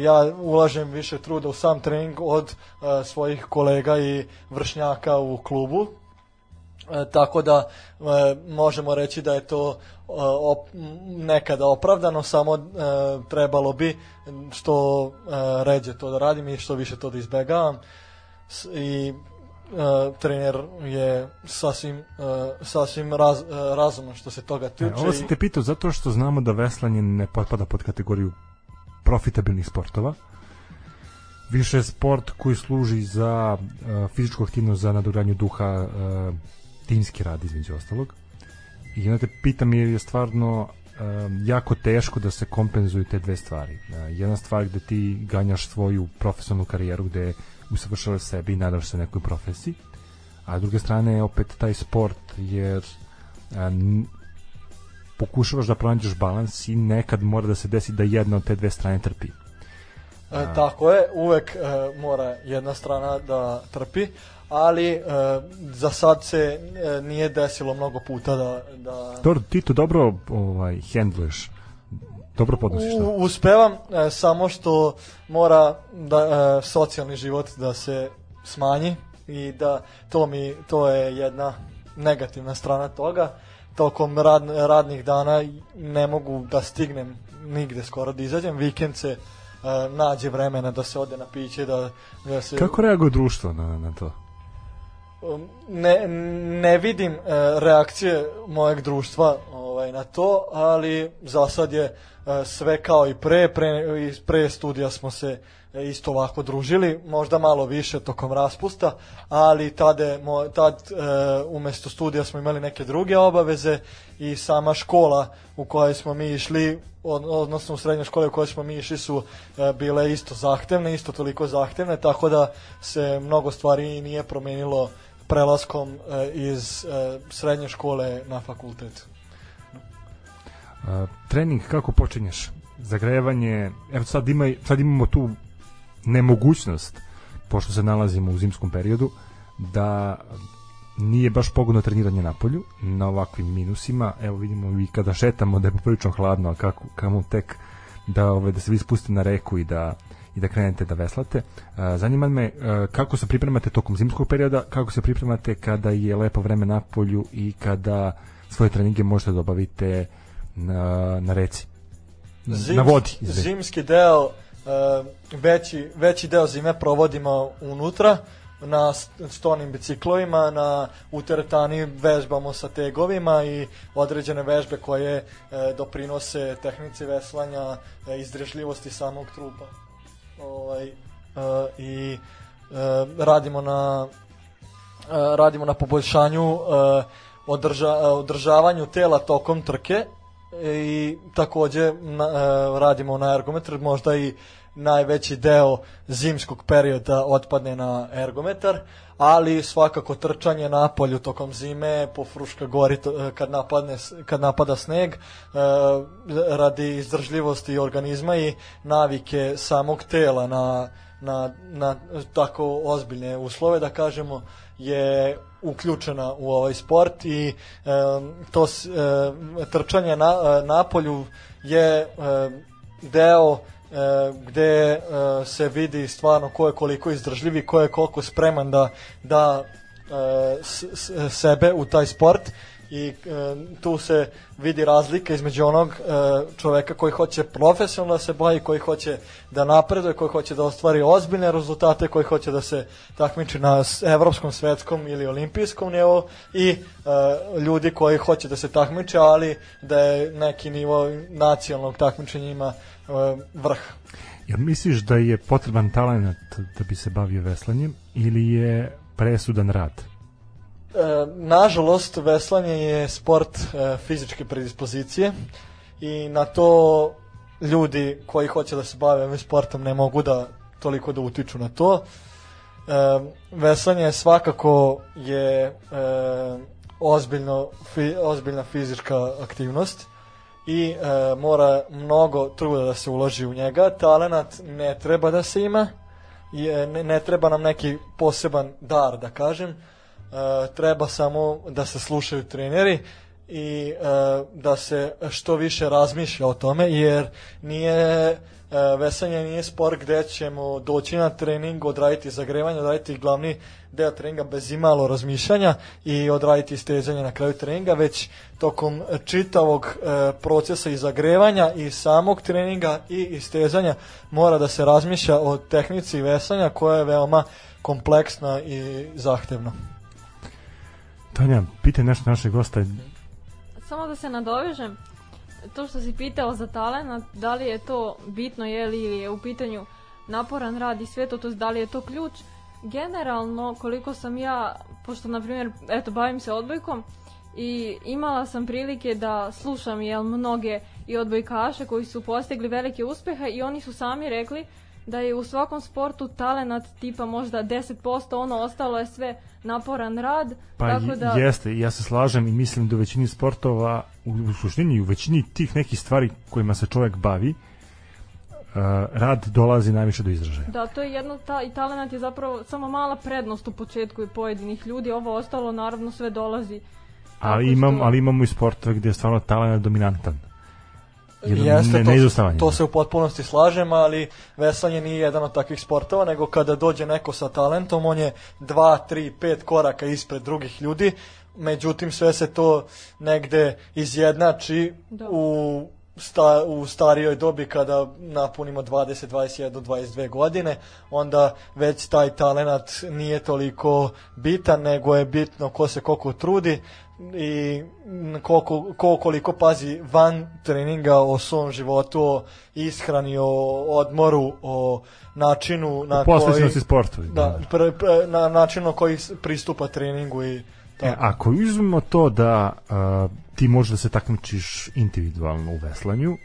ja ulažem više truda u sam trening od svojih kolega i vršnjaka u klubu E, tako da e, možemo reći da je to e, op, nekada opravdano, samo e, trebalo bi što e, ređe to da radim i što više to da izbegavam S, i e, trener je sasvim, sasvim raz, razumno što se toga tiče. E, ovo sam te pitao zato što znamo da veslanje ne potpada pod kategoriju profitabilnih sportova. Više sport koji služi za uh, fizičku aktivnost, za nadogradnju duha, uh, timski rad između ostalog. I onda te pitam jer je stvarno um, jako teško da se kompenzuju te dve stvari. Uh, jedna stvar gde ti ganjaš svoju profesionalnu karijeru gde usavršavaš sebe i nadaš se nekoj profesiji, a s druge strane je opet taj sport jer um, pokušavaš da pronađeš balans i nekad mora da se desi da jedna od te dve strane trpi. E, tako je, uvek e, mora jedna strana da trpi, ali e, za sad se e, nije desilo mnogo puta da... da... Dobro, ti to dobro ovaj, handluješ dobro podnosiš to. Uspevam, e, samo što mora da, e, socijalni život da se smanji i da to mi to je jedna negativna strana toga. Tokom rad, radnih dana ne mogu da stignem nigde skoro da izađem. Vikend se e, nađe vremena da se ode na piće, da, da se... Kako reaguje društvo na, na to? Um, ne, ne vidim e, reakcije mojeg društva ovaj, na to, ali za sad je e, sve kao i pre, pre, pre studija smo se e, isto ovako družili, možda malo više tokom raspusta, ali tada, mo, tad umesto studija smo imali neke druge obaveze i sama škola u kojoj smo mi išli, od, odnosno u srednjoj školi u kojoj smo mi išli su bile isto zahtevne, isto toliko zahtevne, tako da se mnogo stvari nije promenilo prelaskom e, iz e, srednje škole na fakultet. Trening kako počinješ? Zagrevanje, evo sad, ima, sad imamo tu nemogućnost, pošto se nalazimo u zimskom periodu, da nije baš pogodno treniranje na polju, na ovakvim minusima. Evo vidimo i kada šetamo da je poprilično hladno, a kako, kamo tek da, ove, da se vi spustite na reku i da i da krenete da veslate. Zanima me kako se pripremate tokom zimskog perioda, kako se pripremate kada je lepo vreme na polju i kada svoje treninge možete da obavite na, na reci. Zims, na vodi. Izvedi. Zimski deo, veći, veći deo zime provodimo unutra, na stonim biciklovima, na uteretani vežbamo sa tegovima i određene vežbe koje e, doprinose tehnici veslanja, e, izdržljivosti samog trupa ovaj, uh, i uh, radimo na uh, radimo na poboljšanju održa, održavanju tela tokom trke i takođe na, radimo na ergometar, možda i najveći deo zimskog perioda otpadne na ergometar, ali svakako trčanje na polju tokom zime po Fruška gori to, kad, napadne, kad napada sneg e, radi izdržljivosti organizma i navike samog tela na, na, na tako ozbiljne uslove da kažemo je uključena u ovaj sport i e, to e, trčanje na, na polju je e, deo e, gde e, se vidi stvarno ko je koliko izdržljiv i ko je koliko spreman da da e, s, s, sebe u taj sport i e, tu se vidi razlika između onog e, čoveka koji hoće profesionalno da se bavi, koji hoće da napreduje, koji hoće da ostvari ozbiljne rezultate, koji hoće da se takmiči na evropskom, svetskom ili olimpijskom nivou i e, ljudi koji hoće da se takmiče, ali da je neki nivo nacionalnog takmičenja ima uh, vrh. Ja misliš da je potreban talent da bi se bavio veslanjem ili je presudan rad? E, nažalost, veslanje je sport e, fizičke predispozicije i na to ljudi koji hoće da se bave ovim sportom ne mogu da toliko da utiču na to. E, veslanje svakako je e, ozbiljno, fi, ozbiljna fizička aktivnost i e, mora mnogo truda da se uloži u njega. Talenat ne treba da se ima, i, e, ne, ne treba nam neki poseban dar, da kažem. E, treba samo da se slušaju treneri i e, da se što više razmišlja o tome, jer nije E, vesanje nije sport gde ćemo doći na trening, odraditi zagrevanje, odraditi glavni deo treninga bez imalo razmišljanja i odraditi istezanje na kraju treninga, već tokom čitavog e, procesa i zagrevanja i samog treninga i istezanja mora da se razmišlja o tehnici vesanja koja je veoma kompleksna i zahtevna. Tanja, pitaj nešto našeg gosta. Samo da se nadovežem, to što si pitao za talent, da li je to bitno je li je u pitanju naporan rad i sve to, to da li je to ključ, generalno koliko sam ja, pošto na primjer, eto, bavim se odbojkom i imala sam prilike da slušam jel, mnoge i odbojkaše koji su postigli velike uspehe i oni su sami rekli da je u svakom sportu talenat tipa možda 10%, ono ostalo je sve naporan rad. Pa tako da... jeste, ja se slažem i mislim da u većini sportova, u, u suštini u većini tih nekih stvari kojima se čovjek bavi, uh, rad dolazi najviše do izražaja. Da, to je jedno, ta, i talent je zapravo samo mala prednost u početku i pojedinih ljudi, ovo ostalo naravno sve dolazi. Ali, imam, što... ali imamo i sportove gdje je stvarno talent dominantan. Jeste, ne, to, to se u potpunosti slažem, ali veslanje nije jedan od takvih sportova, nego kada dođe neko sa talentom, on je 2, 3, 5 koraka ispred drugih ljudi, međutim sve se to negde izjednači da. u sta, u starijoj dobi kada napunimo 20, 21, 22 godine, onda već taj talenat nije toliko bitan, nego je bitno ko se koliko trudi, i koliko, ko koliko pazi van treninga o svom životu, o ishrani, o odmoru, o načinu na koji... sportu. Da, da. Pre, pre, na načinu koji pristupa treningu i tako. E, ako uzmemo to da uh, ti možeš da se takmičiš individualno u veslanju,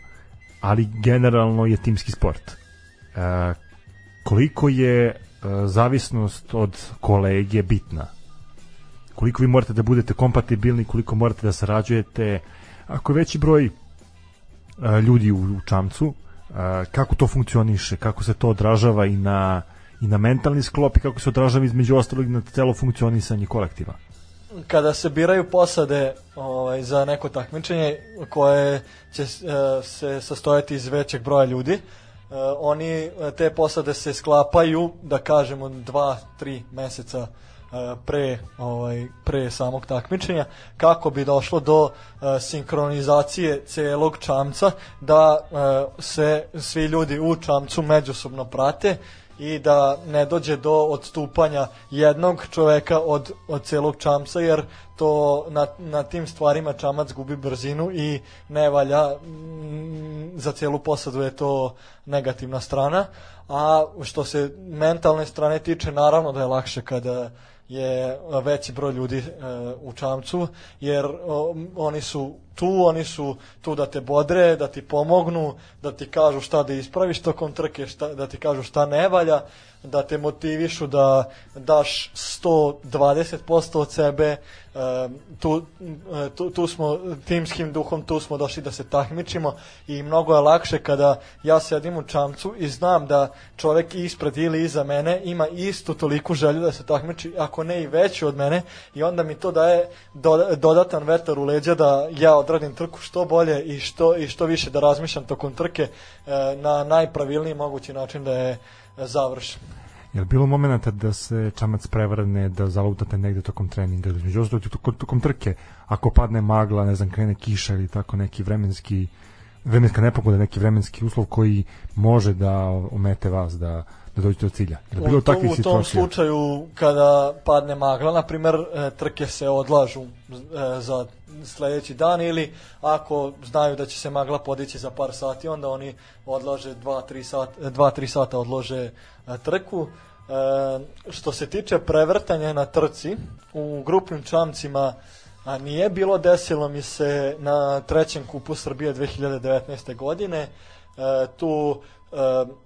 ali generalno je timski sport. Uh, koliko je uh, zavisnost od kolege bitna? Koliko vi morate da budete kompatibilni, koliko morate da sarađujete, ako je veći broj ljudi u, u čamcu, kako to funkcioniše, kako se to odražava i na, i na mentalni sklop i kako se odražava između ostalog na celo funkcionisanje kolektiva? kada se biraju posade ovaj, za neko takmičenje koje će uh, se sastojati iz većeg broja ljudi, uh, oni te posade se sklapaju, da kažemo, dva, tri meseca uh, pre, ovaj, pre samog takmičenja kako bi došlo do uh, sinkronizacije celog čamca da uh, se svi ljudi u čamcu međusobno prate i da ne dođe do odstupanja jednog čoveka od, od celog čamca jer to na, na tim stvarima čamac gubi brzinu i ne valja m, za celu posadu je to negativna strana a što se mentalne strane tiče naravno da je lakše kada je veći broj ljudi e, u čamcu, jer oni su tu, oni su tu da te bodre, da ti pomognu, da ti kažu šta da ispraviš tokom trke, šta, da ti kažu šta ne valja, da te motivišu da daš 120% od sebe, tu, tu, tu smo timskim duhom, tu smo došli da se takmičimo i mnogo je lakše kada ja sedim u čamcu i znam da čovek ispred ili iza mene ima istu toliku želju da se takmiči, ako ne i veću od mene i onda mi to daje dodatan vetar u leđa da ja odradim trku što bolje i što, i što više da razmišljam tokom trke na najpravilniji mogući način da je završen. Je li bilo momenta da se čamac prevrne, da zalutate negde tokom treninga, da među ostalo tokom trke, ako padne magla, ne znam, krene kiša ili tako neki vremenski vremenska nepogoda, neki vremenski uslov koji može da omete vas da da dođete do cilja. Je bilo u, to, u tom slučaju kada padne magla, na primer, e, trke se odlažu e, za sledeći dan ili ako znaju da će se magla podići za par sati, onda oni odlože 2-3 sata, 2-3 sata odlože e, trku. Što se tiče prevrtanja na trci, u grupnim čamcima a nije bilo, desilo mi se na trećem kupu Srbije 2019. godine. Tu uh,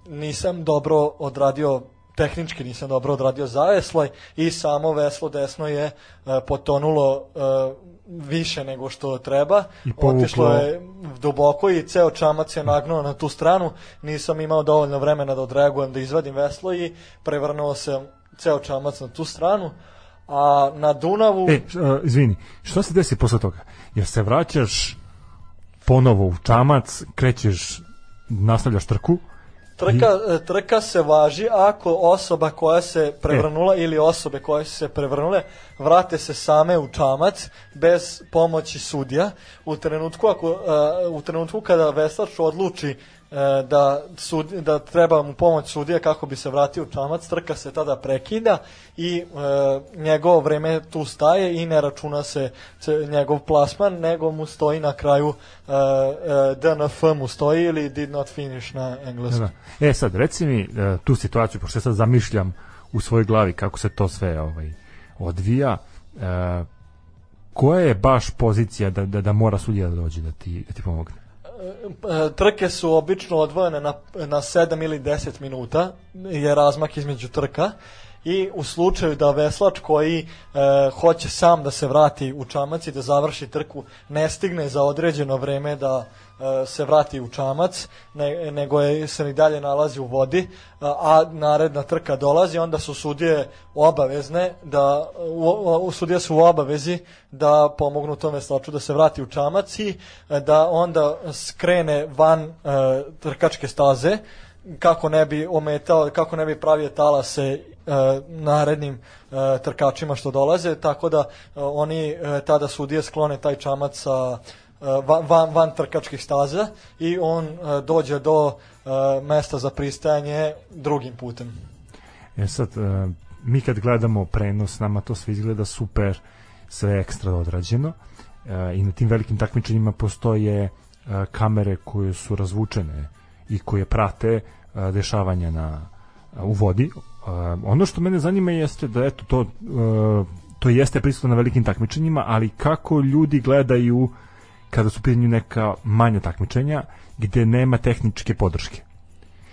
nisam dobro odradio tehnički nisam dobro odradio zavesloj i samo veslo desno je uh, potonulo uh, više nego što treba. Otišlo je duboko i ceo čamac je nagnuo na tu stranu. Nisam imao dovoljno vremena da odreagujem da izvadim veslo i prevrnuo se ceo čamac na tu stranu. A na Dunavu... E, uh, izvini, što se desi posle toga? Jer se vraćaš ponovo u čamac, krećeš, nastavljaš trku, Trka, e, trka se važi ako osoba koja se prevrnula e. ili osobe koje su se prevrnule vrate se same u čamac bez pomoći sudija u trenutku ako uh, u trenutku kada veslač odluči da, sud, da treba mu pomoć sudija kako bi se vratio u čamac, trka se tada prekida i e, njegovo vreme tu staje i ne računa se njegov plasman, nego mu stoji na kraju e, e, DNF mu stoji ili did not finish na engleskom. Da. E sad, reci mi e, tu situaciju, pošto sad zamišljam u svojoj glavi kako se to sve ovaj odvija, e, koja je baš pozicija da, da, da mora sudija da dođe da ti, da ti pomogne? Trke su obično odvojene na, na 7 ili 10 minuta, je razmak između trka i u slučaju da veslač koji e, hoće sam da se vrati u čamac i da završi trku ne stigne za određeno vreme da e, se vrati u čamac, ne, nego je, se i dalje nalazi u vodi, a, a naredna trka dolazi, onda su sudije obavezne da, u, u sudije su u obavezi da pomognu tom veslaču da se vrati u čamac i e, da onda skrene van e, trkačke staze, kako ne bi ometao, kako ne bi pravio talase uh, narednim uh, trkačima što dolaze, tako da uh, oni uh, tada sudije sklone taj čamac sa van, van trkačkih staza i on uh, dođe do uh, mesta za pristajanje drugim putem. E sad, uh, mi kad gledamo prenos, nama to sve izgleda super, sve ekstra odrađeno uh, i na tim velikim takmičenjima postoje uh, kamere koje su razvučene i koje prate dešavanja na, u vodi ono što mene zanima jeste da eto to to jeste prisutno na velikim takmičenjima, ali kako ljudi gledaju kada su pitanju neka manja takmičenja gde nema tehničke podrške.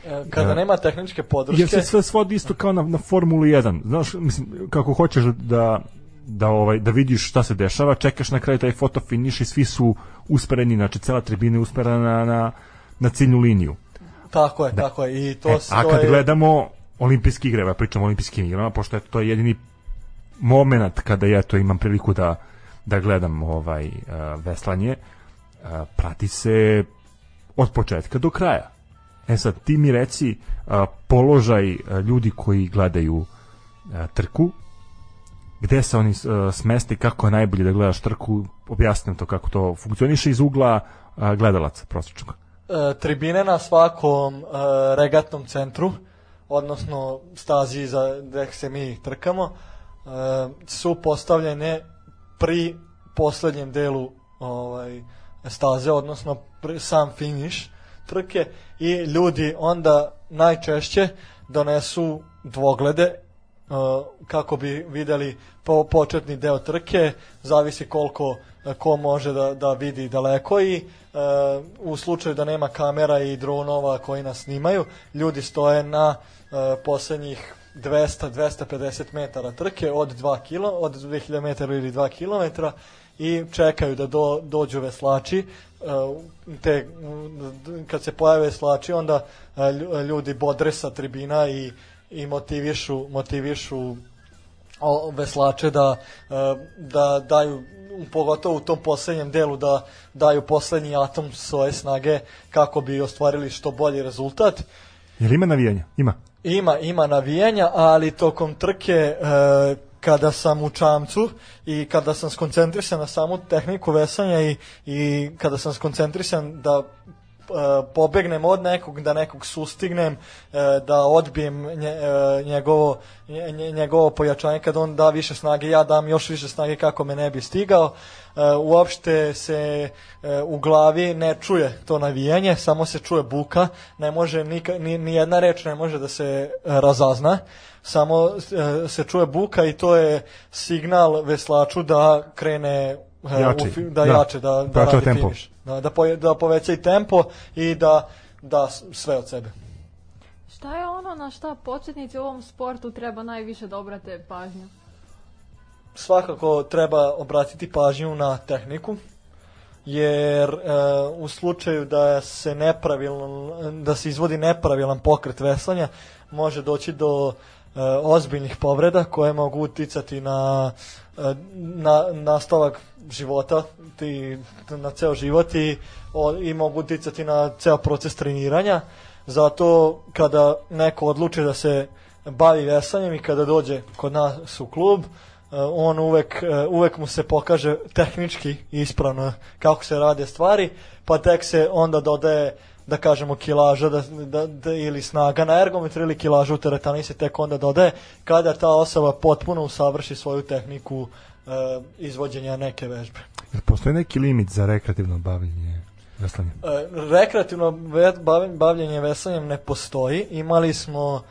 E, kada uh, nema tehničke podrške... Jer se sve svodi isto kao na, na Formulu 1. Znaš, mislim, kako hoćeš da da ovaj da vidiš šta se dešava, čekaš na kraju taj foto finiš i svi su uspereni, znači cela tribina je usperena na, na, na ciljnu liniju. Tako je, da. tako je. I to, e, a kad je... gledamo olimpijske igre, ja pričam o olimpijskim igrama, pošto je to jedini moment kada ja to imam priliku da da gledam ovaj uh, veslanje uh, prati se od početka do kraja e sad ti mi reci uh, položaj uh, ljudi koji gledaju uh, trku gde se oni uh, smesti kako je najbolje da gledaš trku objasnim to kako to funkcioniše iz ugla uh, gledalaca prosječnog e, tribine na svakom e, regatnom centru, odnosno stazi za gde se mi trkamo, e, su postavljene pri poslednjem delu ovaj, staze, odnosno sam finiš trke i ljudi onda najčešće donesu dvoglede kako bi videli po početni deo trke, zavisi koliko ko može da, da vidi daleko i uh, u slučaju da nema kamera i dronova koji nas snimaju, ljudi stoje na uh, poslednjih 200-250 metara trke od 2 kilo, od 2000 metara ili 2 kilometra i čekaju da do, dođu veslači uh, te, kad se pojave veslači onda uh, ljudi bodre sa tribina i i motivišu, motivišu veslače da, e, da daju pogotovo u tom poslednjem delu da daju poslednji atom svoje snage kako bi ostvarili što bolji rezultat. Je li ima navijanja? Ima. Ima, ima navijanja, ali tokom trke e, kada sam u čamcu i kada sam skoncentrisan na samu tehniku vesanja i, i kada sam skoncentrisan da pobegnem od nekog, da nekog sustignem, e, da odbijem e, njegovo, njegovo pojačanje, kad on da više snage, ja dam još više snage kako me ne bi stigao. Uopšte se u glavi ne čuje to navijanje, samo se čuje buka, ne može, ni, ni jedna reč ne može da se razazna, samo se čuje buka i to je signal veslaču da krene jači, u, da, da jače, da, da radi tempo. finiš. Da, da, po, da poveća i tempo i da da sve od sebe. Šta je ono na šta početnici u ovom sportu treba najviše da obrate pažnju? Svakako treba obratiti pažnju na tehniku, jer e, u slučaju da se nepravilan, da se izvodi nepravilan pokret veslanja, može doći do e, ozbiljnih povreda koje mogu uticati na, e, na nastavak života ti, na ceo život i, o, i mogu uticati na ceo proces treniranja. Zato kada neko odluči da se bavi vesanjem i kada dođe kod nas u klub, e, on uvek, e, uvek mu se pokaže tehnički ispravno kako se rade stvari, pa tek se onda dodaje da kažemo kilaža da, da, da, ili snaga na ergometru ili kilaža u teretani se tek onda dodaje kada ta osoba potpuno usavrši svoju tehniku izvođenja neke vežbe. Postoji neki limit za rekreativno bavljenje veslanjem? Uh, rekreativno bavljenje veslanjem ne postoji. Imali smo uh,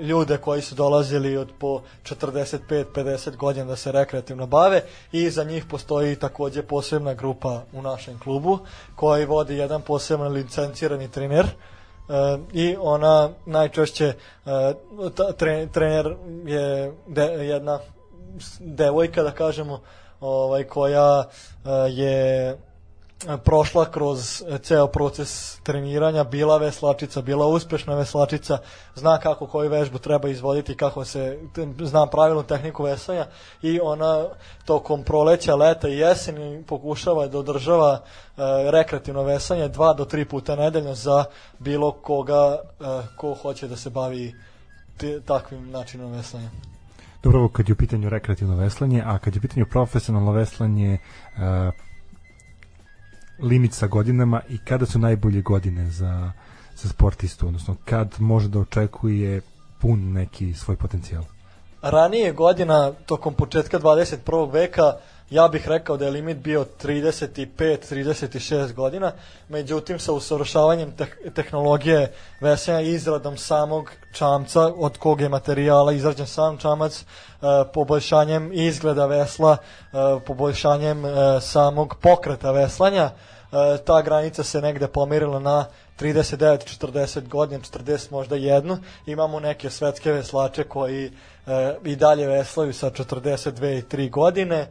ljude koji su dolazili od po 45-50 godina da se rekreativno bave i za njih postoji takođe posebna grupa u našem klubu koji vodi jedan poseban licencirani trener uh, i ona najčešće uh, ta, tre, trener je de, jedna devojka da kažemo ovaj koja uh, je prošla kroz ceo proces treniranja, bila veslačica, bila uspešna veslačica, zna kako koju vežbu treba izvoditi, kako se, zna pravilnu tehniku veslanja i ona tokom proleća, leta i jeseni pokušava da održava e, rekreativno veslanje dva do tri puta nedeljno za bilo koga e, ko hoće da se bavi takvim načinom veslanja. Dobro, kad je u pitanju rekreativno veslanje, a kad je u pitanju profesionalno veslanje, uh, limit sa godinama i kada su najbolje godine za, za sportistu, odnosno kad može da očekuje pun neki svoj potencijal? Ranije godina, tokom početka 21. veka, ja bih rekao da je limit bio 35-36 godina, međutim sa usavršavanjem te tehnologije vesenja i izradom samog čamca, od kog je materijala izrađen sam čamac, e, poboljšanjem izgleda vesla, e, poboljšanjem e, samog pokreta veslanja, ta granica se negde pomirila na 39-40 godina, 40 možda jednu. Imamo neke svetske veslače koji e, i dalje veslaju sa 42 i 3 godine.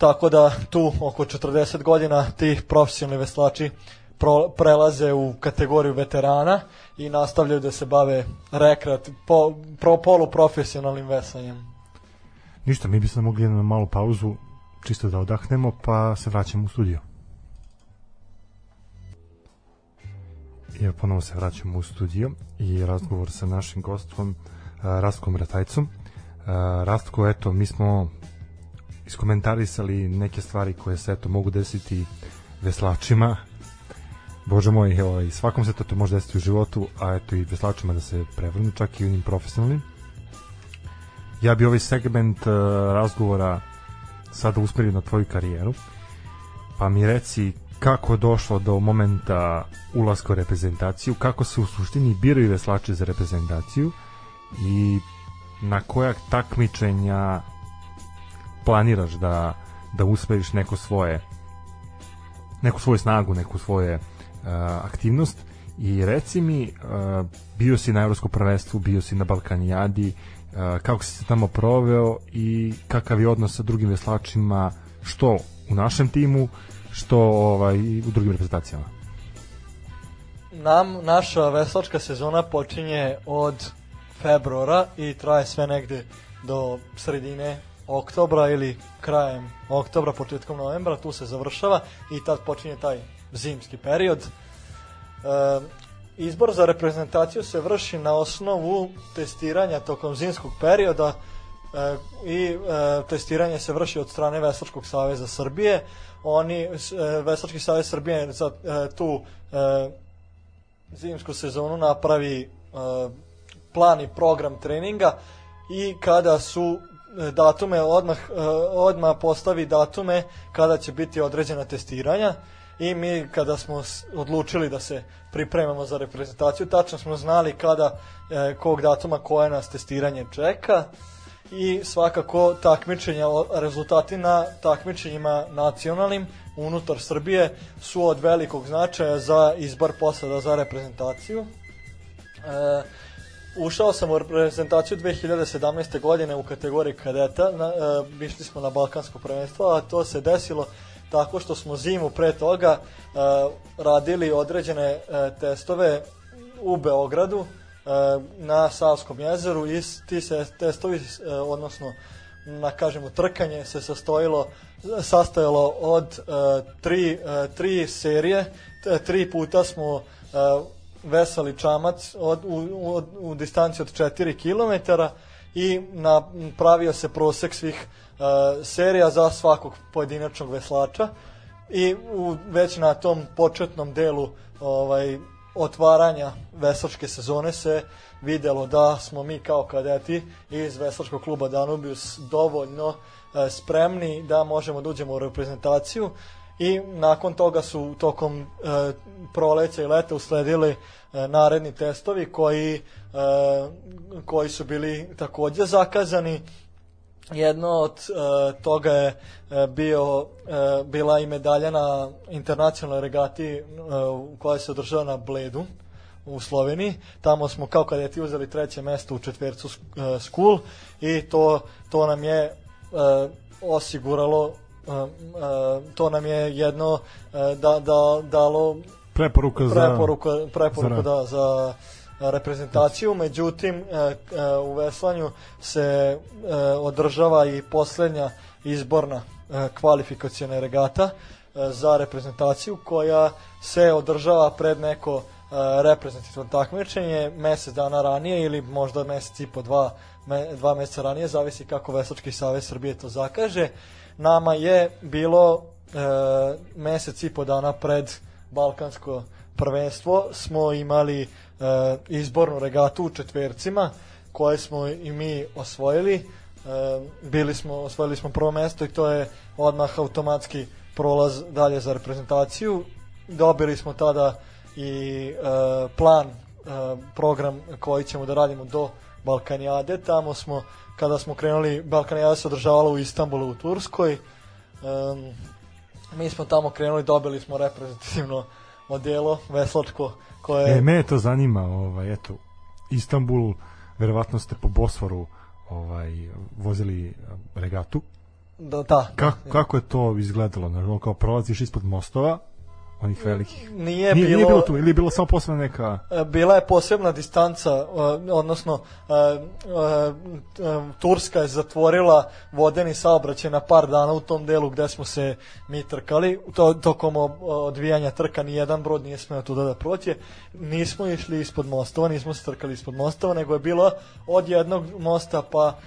Tako da tu oko 40 godina ti profesionalni veslači pro, prelaze u kategoriju veterana i nastavljaju da se bave rekreat, po, pro, poluprofesionalnim veslanjem. Ništa, mi bi se mogli na malu pauzu čisto da odahnemo, pa se vraćamo u studio. I evo ponovo se vraćamo u studio i razgovor sa našim gostom uh, Rastkom Ratajcom. Uh, Rastko, eto, mi smo iskomentarisali neke stvari koje se eto mogu desiti veslačima. Bože moj, evo, i svakom se to, to može desiti u životu, a eto i veslačima da se prevrnu, čak i onim profesionalnim. Ja bi ovaj segment uh, razgovora sada usmerio na tvoju karijeru, pa mi reci kako došlo do momenta ulaska u reprezentaciju, kako se u suštini biraju veslači za reprezentaciju i na koja takmičenja planiraš da, da usmeriš neko svoje neku svoju snagu, neku svoje uh, aktivnost? I reci mi uh, bio si na evropskom prvenstvu, bio si na Balkanijadi uh, kako si se tamo proveo i kakav je odnos sa drugim veslačima što u našem timu što ovaj, u drugim reprezentacijama? Nam, naša veslačka sezona počinje od februara i traje sve negde do sredine oktobra ili krajem oktobra, početkom novembra, tu se završava i tad počinje taj zimski period. E, izbor za reprezentaciju se vrši na osnovu testiranja tokom zimskog perioda e, i e, testiranje se vrši od strane Veslačkog saveza Srbije. Oni, e, Veslački savez Srbije za e, tu e, zimsku sezonu napravi e, plan i program treninga i kada su datume odmah, e, odmah postavi datume kada će biti određena testiranja i mi kada smo odlučili da se pripremamo za reprezentaciju, tačno smo znali kada, e, kog datuma koje nas testiranje čeka i svakako takmičenja, rezultati na takmičenjima nacionalnim unutar Srbije su od velikog značaja za izbar posada za reprezentaciju. E, ušao sam u reprezentaciju 2017. godine u kategoriji kadeta, na, e, išli smo na Balkansko prvenstvo, a to se desilo tako što smo zimu pre toga e, radili određene e, testove u Beogradu e, na Savskom jezeru i ti se testovi, e, odnosno na kažemo trkanje se sastojilo sastojalo od e, tri, e, tri serije, tri puta smo e, veseli čamac od, u, u, u distanci od 4 km i na, pravio se prosek svih uh, serija za svakog pojedinačnog veslača i u, već na tom početnom delu ovaj otvaranja veslačke sezone se videlo da smo mi kao kadeti iz veslačkog kluba Danubius dovoljno uh, spremni da možemo da uđemo u reprezentaciju i nakon toga su tokom e, proleća i leta usledili e, naredni testovi koji, e, koji su bili takođe zakazani jedno od e, toga je e, bio e, bila i medalja na internacionalnoj regati e, koja se održava na Bledu u Sloveniji. Tamo smo kao kadeti uzeli treće mesto u četvercu e, school i to, to nam je e, osiguralo to nam je jedno da, da, dalo preporuka za preporuka, preporuka za, da, za reprezentaciju, međutim u veslanju se održava i poslednja izborna kvalifikacijona regata za reprezentaciju koja se održava pred neko reprezentativno takmičenje mesec dana ranije ili možda mesec i po dva, dva meseca ranije, zavisi kako Veslački savez Srbije to zakaže. Uh, nama je bilo e, mesec i po dana pred Balkansko prvenstvo smo imali e, izbornu regatu u četvercima koje smo i mi osvojili. E, bili smo, osvojili smo prvo mesto i to je odmah automatski prolaz dalje za reprezentaciju. Dobili smo tada i e, plan e, program koji ćemo da radimo do Balkanijade tamo smo kada smo krenuli, Balkanijada se održavala u Istanbulu u Turskoj. Um, mi smo tamo krenuli, dobili smo reprezentativno odelo veslačko koje... E, mene to zanima, ovaj, eto, Istanbul, verovatno ste po Bosforu ovaj, vozili regatu. Da, da. Kako, kako je to izgledalo? Znači, kao prolaziš ispod mostova, onih velikih? Nije, Nije, bilo, nije bilo tu, ili je bilo samo posebna neka... E, bila je posebna distanca, e, odnosno e, Turska je zatvorila vodeni saobraćaj na par dana u tom delu gde smo se mi trkali. To, tokom odvijanja trka ni jedan brod nije smeo tu da prođe. Nismo išli ispod mostova, nismo se trkali ispod mostova, nego je bilo od jednog mosta pa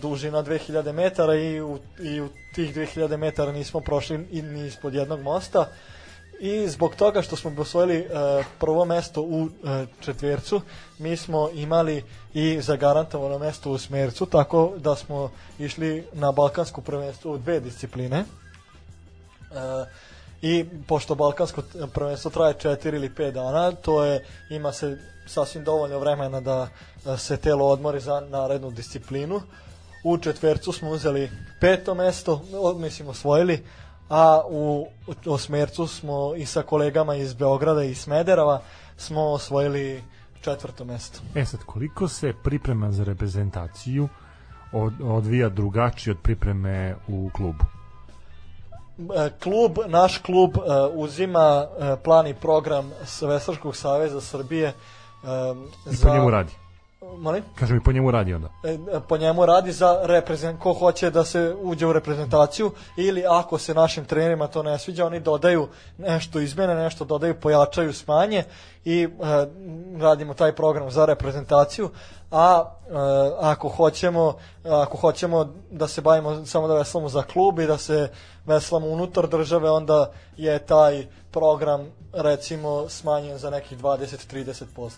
dužina 2000 metara i u, i u tih 2000 metara nismo prošli i ni ispod jednog mosta. I zbog toga što smo osvojili e, prvo mesto u e, četvercu, mi smo imali i zagarantovano mesto u smercu, tako da smo išli na balkansko prvenstvo u dve discipline. E, I pošto balkansko prvenstvo traje 4 ili 5 dana, to je ima se sasvim dovoljno vremena da, da se telo odmori za narednu disciplinu. U četvercu smo uzeli peto mesto, mislim osvojili, a u osmercu smo i sa kolegama iz Beograda i Smederava smo osvojili četvrto mesto. E sad, koliko se priprema za reprezentaciju od, odvija drugačije od pripreme u klubu? E, klub, naš klub e, uzima e, plan i program Veslačkog saveza Srbije e, I po njemu radi. Molim? Kažem, i po njemu radi onda. E, po njemu radi za reprezent ko hoće da se uđe u reprezentaciju ili ako se našim trenerima to ne sviđa oni dodaju nešto izmene, nešto dodaju, pojačaju, smanje i e, radimo taj program za reprezentaciju a e, ako hoćemo ako hoćemo da se bavimo samo da veslamo za klub i da se veslamo unutar države onda je taj program recimo smanjen za nekih 20-30%.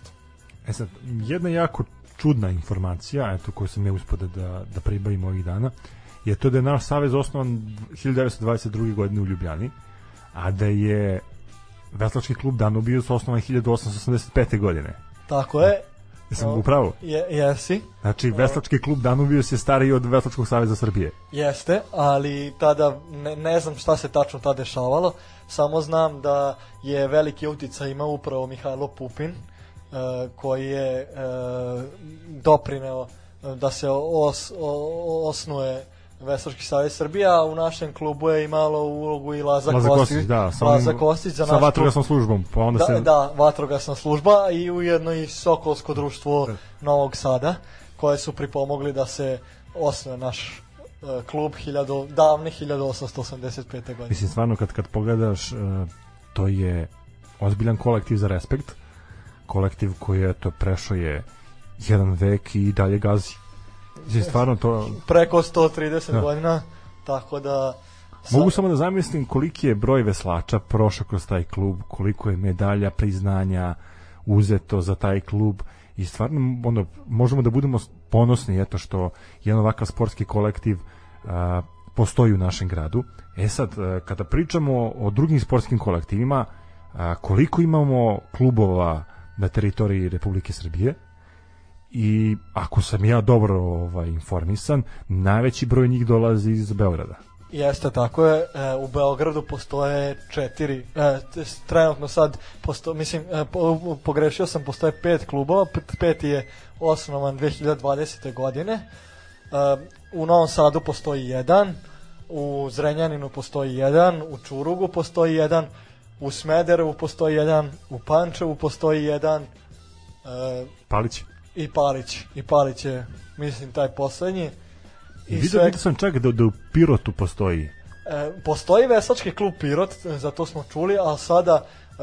E sad, jedna jako čudna informacija, eto koju sam ja uspio da, da, pribavim ovih dana, je to da je naš savez osnovan 1922. godine u Ljubljani, a da je Veslački klub Danubius osnovan 1885. godine. Tako je. Jesam u pravu? Je, jesi. Znači, Veslački klub Danubius je stariji od Veslačkog saveza Srbije. Jeste, ali tada ne, ne znam šta se tačno tada dešavalo, samo znam da je veliki uticaj imao upravo Mihajlo Pupin, koji je e, doprineo e, da se os, o, osnuje Veslački savez Srbije, a u našem klubu je imalo ulogu i Laza, Laza Kostić, Kostić, da, sa, Laza Kostić za sa vatrogasnom službom, pa onda Da, se... da, vatrogasna služba i ujedno i Sokolsko društvo Novog Sada, koje su pripomogli da se osnuje naš e, klub 1000, davne 1885. godine. Mislim, stvarno, kad, kad pogledaš, e, to je ozbiljan kolektiv za respekt. Kolektiv koji je to prešao je jedan vek i dalje gazi. Mislim, stvarno to... Preko 130 Da. godina, tako da... sa- Mogu samo da zamislim koliki je broj veslača prošao kroz taj klub, koliko je medalja, priznanja uzeto za taj klub i stvarno ono, možemo da budemo ponosni eto što jedan ovakav sportski kolektiv a, postoji u našem gradu. E sad, a, kada pričamo o drugim sportskim kolektivima, a, koliko imamo klubova na teritoriji Republike Srbije, i ako sam ja dobro ovaj informisan, najveći broj njih dolazi iz Beograda. Jeste, tako je. E, u Beogradu postoje četiri, e, trenutno sad, posto, mislim, e, po, pogrešio sam, postoje pet klubova, peti je osnovan 2020. godine. E, u Novom Sadu postoji jedan, u Zrenjaninu postoji jedan, u Čurugu postoji jedan, u Smederevu postoji jedan, u Pančevu postoji jedan, e, Palić. i Palić. I Palić je, mislim, taj poslednji. I vidio, vidio sam čak da, da u Pirotu postoji. E, postoji veslački klub Pirot, za to smo čuli, a sada e,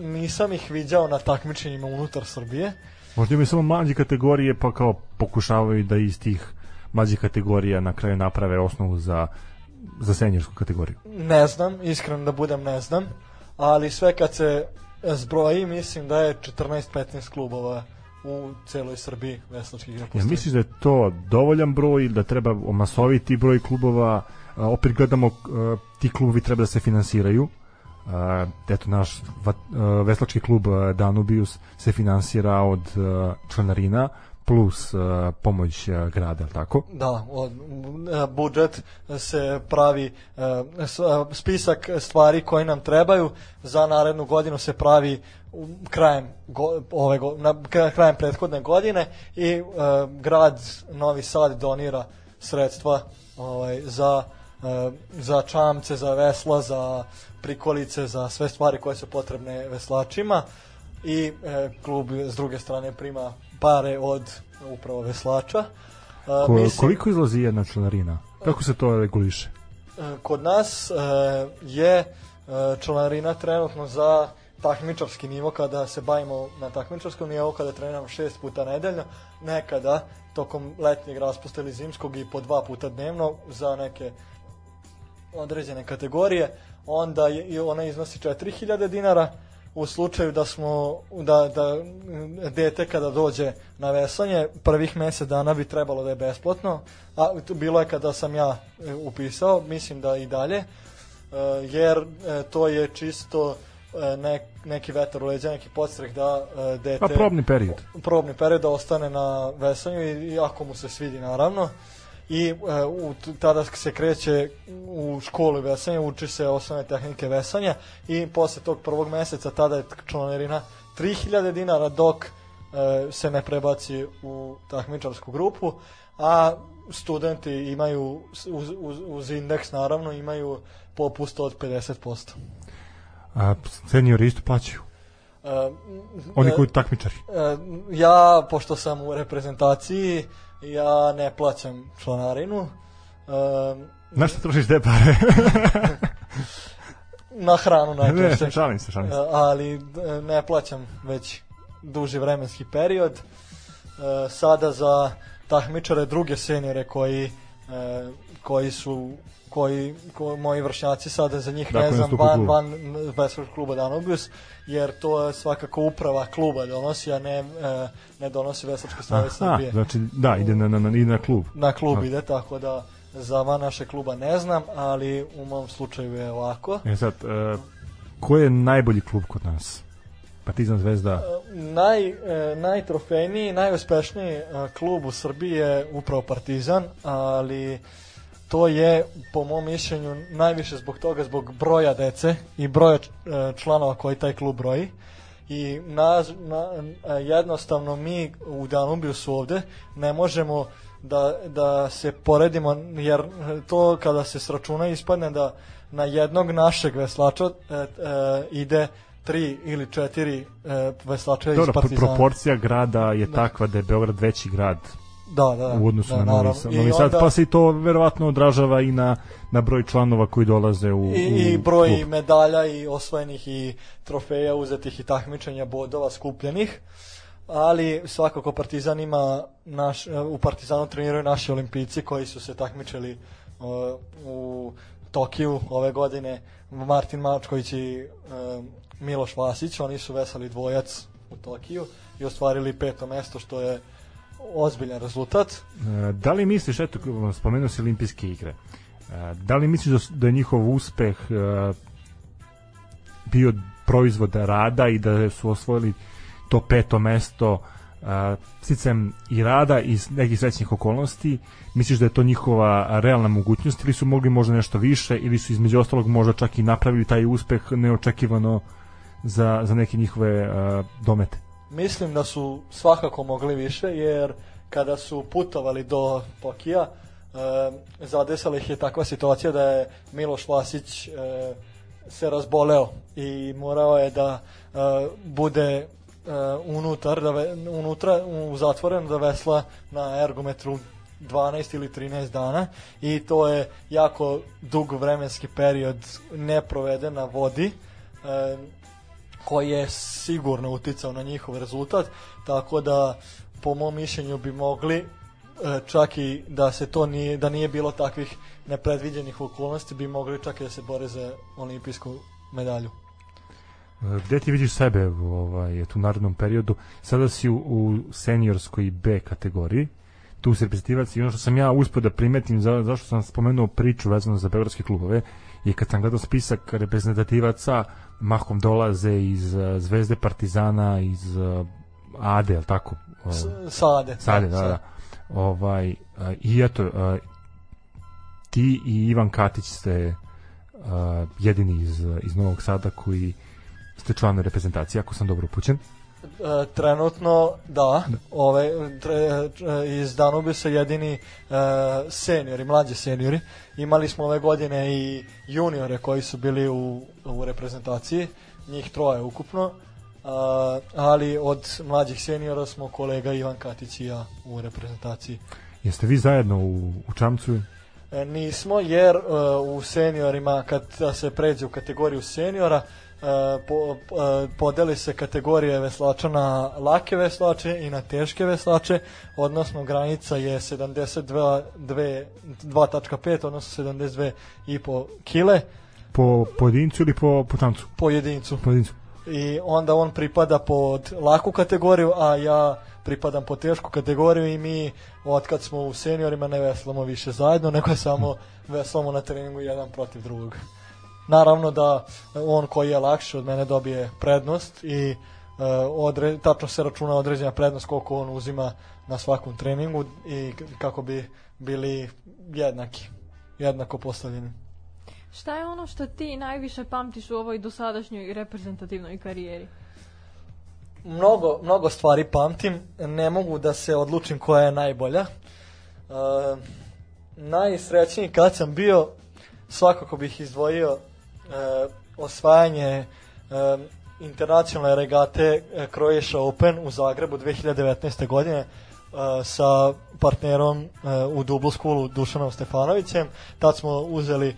nisam ih viđao na takmičenjima unutar Srbije. Možda imaju samo mlađe kategorije, pa kao pokušavaju da iz tih mlađih kategorija na kraju naprave osnovu za, za seniorsku kategoriju. Ne znam, iskreno da budem ne znam, ali sve kad se zbroji, mislim da je 14-15 klubova u celoj Srbiji veslačkih da Ja misliš da je to dovoljan broj ili da treba omasoviti broj klubova? A, opet gledamo, a, ti klubovi treba da se finansiraju. A, eto, naš va- a, veslački klub Danubius se finansira od članarina plus a, pomoć a, grada, tako? Da, od, e, budžet se pravi, e, spisak stvari koje nam trebaju za narednu godinu se pravi krajem go, ove go, na, kra- krajem prethodne godine i e, grad Novi Sad donira sredstva ovaj, za za čamce, za vesla, za prikolice, za sve stvari koje su potrebne veslačima i e, klub s druge strane prima pare od upravo veslača. Ko, mislim, koliko izlazi jedna članarina? Kako se to reguliše? Kod nas e, je e, članarina trenutno za takmičarski nivo kada se bavimo na takmičarskom nivo kada treniramo šest puta nedeljno nekada tokom letnjeg raspusta ili zimskog i po dva puta dnevno za neke određene kategorije onda je, ona iznosi 4000 dinara u slučaju da smo da, da dete kada dođe na vesanje prvih mesec dana bi trebalo da je besplatno a bilo je kada sam ja e, upisao mislim da i dalje e, jer e, to je čisto ne, neki vetar u leđa, neki podstrek da dete... Pa probni period. Probni period da ostane na vesanju i, i ako mu se svidi naravno i e, u, tada se kreće u školu vesanja, uči se osnovne tehnike vesanja i posle tog prvog meseca tada je članarina 3000 dinara dok e, se ne prebaci u takmičarsku grupu, a studenti imaju uz, uz, uz indeks naravno imaju popust od 50%. A seniori isto plaćaju? Uh, Oni koji takmičari? Uh, ja, pošto sam u reprezentaciji, ja ne plaćam članarinu. Um, Na što trošiš te pare? na hranu najčešće. Ne, šalim se, šalim se. Ali ne plaćam već duži vremenski period. Uh, sada za takmičare druge seniore koji koji su koji, koji moji vršnjaci sada za njih dakle, ne znam van, van Vesperskog kluba Danubius jer to je svakako uprava kluba donosi a ne, e, ne donosi Veslački savez Srbije. znači da ide na, na, na, na klub. Na klub ide tako da za van naše kluba ne znam ali u mom slučaju je ovako. E sad e, ko je najbolji klub kod nas? Partizan Zvezda? E, naj, e, najtrofejniji najuspešniji e, klub u Srbiji je upravo Partizan ali to je po mom mišljenju najviše zbog toga zbog broja dece i broja e, članova koji taj klub broji i na, na, e, jednostavno mi u Danubiju su ovde ne možemo da, da se poredimo jer to kada se sračuna ispadne da na jednog našeg veslača e, e, ide tri ili četiri e, veslača iz Partizana. proporcija grada je da. takva da je Beograd veći grad da, da, u odnosu da, na Novi Sad, Novi Sad onda, pa se i to verovatno odražava i na, na broj članova koji dolaze u, i, u i broj klub. medalja i osvojenih i trofeja uzetih i takmičenja bodova skupljenih. Ali svakako Partizan ima naš, u Partizanu treniraju naši olimpijci koji su se takmičili uh, u Tokiju ove godine. Martin Mačković i uh, Miloš Vasić oni su vesali dvojac u Tokiju i ostvarili peto mesto što je ozbiljan rezultat. E, da li misliš, eto, spomenuo si olimpijske igre, e, da li misliš da, da je njihov uspeh e, bio proizvod rada i da su osvojili to peto mesto sticam i rada i nekih srećnih okolnosti, misliš da je to njihova realna mogućnost ili su mogli možda nešto više ili su između ostalog možda čak i napravili taj uspeh neočekivano za, za neke njihove domete? Mislim da su svakako mogli više, jer kada su putovali do Tokija, e, zadesala ih je takva situacija da je Miloš Vasić e, se razboleo i morao je da e, bude e, unutar, da ve, unutra, u zatvoren da vesla na ergometru 12 ili 13 dana i to je jako dug vremenski period neproveden na vodi. E, koji je sigurno uticao na njihov rezultat, tako da po mom mišljenju bi mogli e, čak i da se to nije, da nije bilo takvih nepredviđenih okolnosti, bi mogli čak i da se bore za olimpijsku medalju. E, gde ti vidiš sebe ovaj, tu narodnom periodu? Sada si u, u seniorskoj B kategoriji, tu se reprezentativac i ono što sam ja uspio da primetim, za, zašto sam spomenuo priču vezano za beogradske klubove, je kad sam gledao spisak reprezentativaca, mahom dolaze iz uh, Zvezde Partizana, iz uh, Ade, je tako? Uh, Sade. Sade, da, da. da. Ovaj, uh, I eto, uh, ti i Ivan Katić ste uh, jedini iz, iz Novog Sada koji ste članovi reprezentacije, ako sam dobro upućen. E, trenutno da, ove, tre, tre, iz Danubisa jedini e, seniori, mlađi seniori. Imali smo ove godine i juniore koji su bili u, u reprezentaciji, njih troje ukupno, a, ali od mlađih seniora smo kolega Ivan Katić i ja u reprezentaciji. Jeste vi zajedno u, u Čamcu? E, nismo, jer e, u seniorima, kad se pređe u kategoriju seniora, E, po, e, podeli se kategorije veslača na lake veslače i na teške veslače, odnosno granica je 72.5, odnosno 72,5 kile. Po pojedincu ili po, po tamcu? Po jedincu. Po jedincu. I onda on pripada pod laku kategoriju, a ja pripadam po tešku kategoriju i mi od kad smo u seniorima ne veslamo više zajedno, nego samo veslamo na treningu jedan protiv drugog. Naravno da on koji je lakši od mene dobije prednost i uh, odre, tačno se računa određena prednost koliko on uzima na svakom treningu i kako bi bili jednaki, jednako postavljeni. Šta je ono što ti najviše pamtiš u ovoj dosadašnjoj reprezentativnoj karijeri? Mnogo, mnogo stvari pamtim, ne mogu da se odlučim koja je najbolja. Uh, najsrećniji kad sam bio, svakako bih izdvojio e, osvajanje e, internacionalne regate e, Croatia Open u Zagrebu 2019. godine sa partnerom u Dublu skulu Dušanom Stefanovićem. Tad smo uzeli,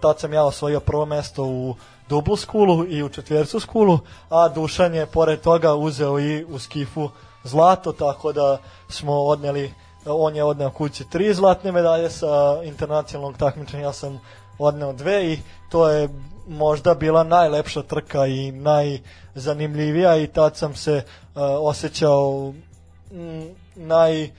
tad sam ja osvojio prvo mesto u Dublu skulu i u četvrcu skulu, a Dušan je pored toga uzeo i u skifu zlato, tako da smo odneli on je odneo kući tri zlatne medalje sa internacionalnog takmičenja, ja sam odneo dve i to je možda bila najlepša trka i najzanimljivija i tad sam se uh, osjećao m, naj uh,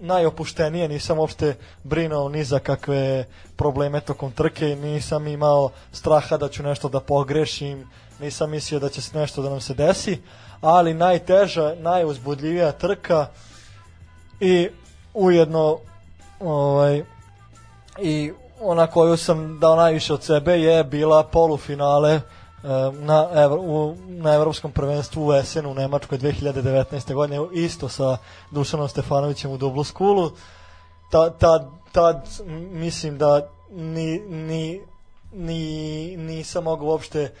najopuštenije, nisam uopšte brinuo ni za kakve probleme tokom trke, nisam imao straha da ću nešto da pogrešim, nisam mislio da će se nešto da nam se desi, ali najteža, najuzbudljivija trka i ujedno ovaj, i ona koju sam dao najviše od sebe je bila polufinale e, na, evro, u, na evropskom prvenstvu u Esenu u Nemačkoj 2019. godine isto sa Dušanom Stefanovićem u Dublu skulu tad, tad, tad mislim da ni, ni, ni, nisam mogao uopšte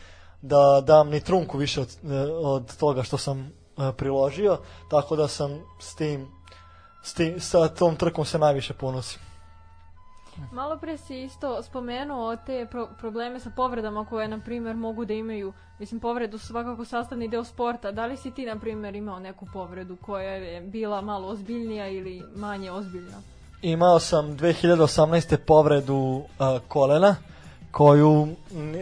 da dam ni trunku više od, e, od toga što sam e, priložio tako da sam s tim, s tim sa tom trkom se najviše ponosim Malo pre si isto spomenuo te pro probleme sa povredama koje, na primjer, mogu da imaju, mislim, povredu su svakako sastavni deo sporta. Da li si ti, na primjer, imao neku povredu koja je bila malo ozbiljnija ili manje ozbiljna? Imao sam 2018. povredu uh, kolena, koju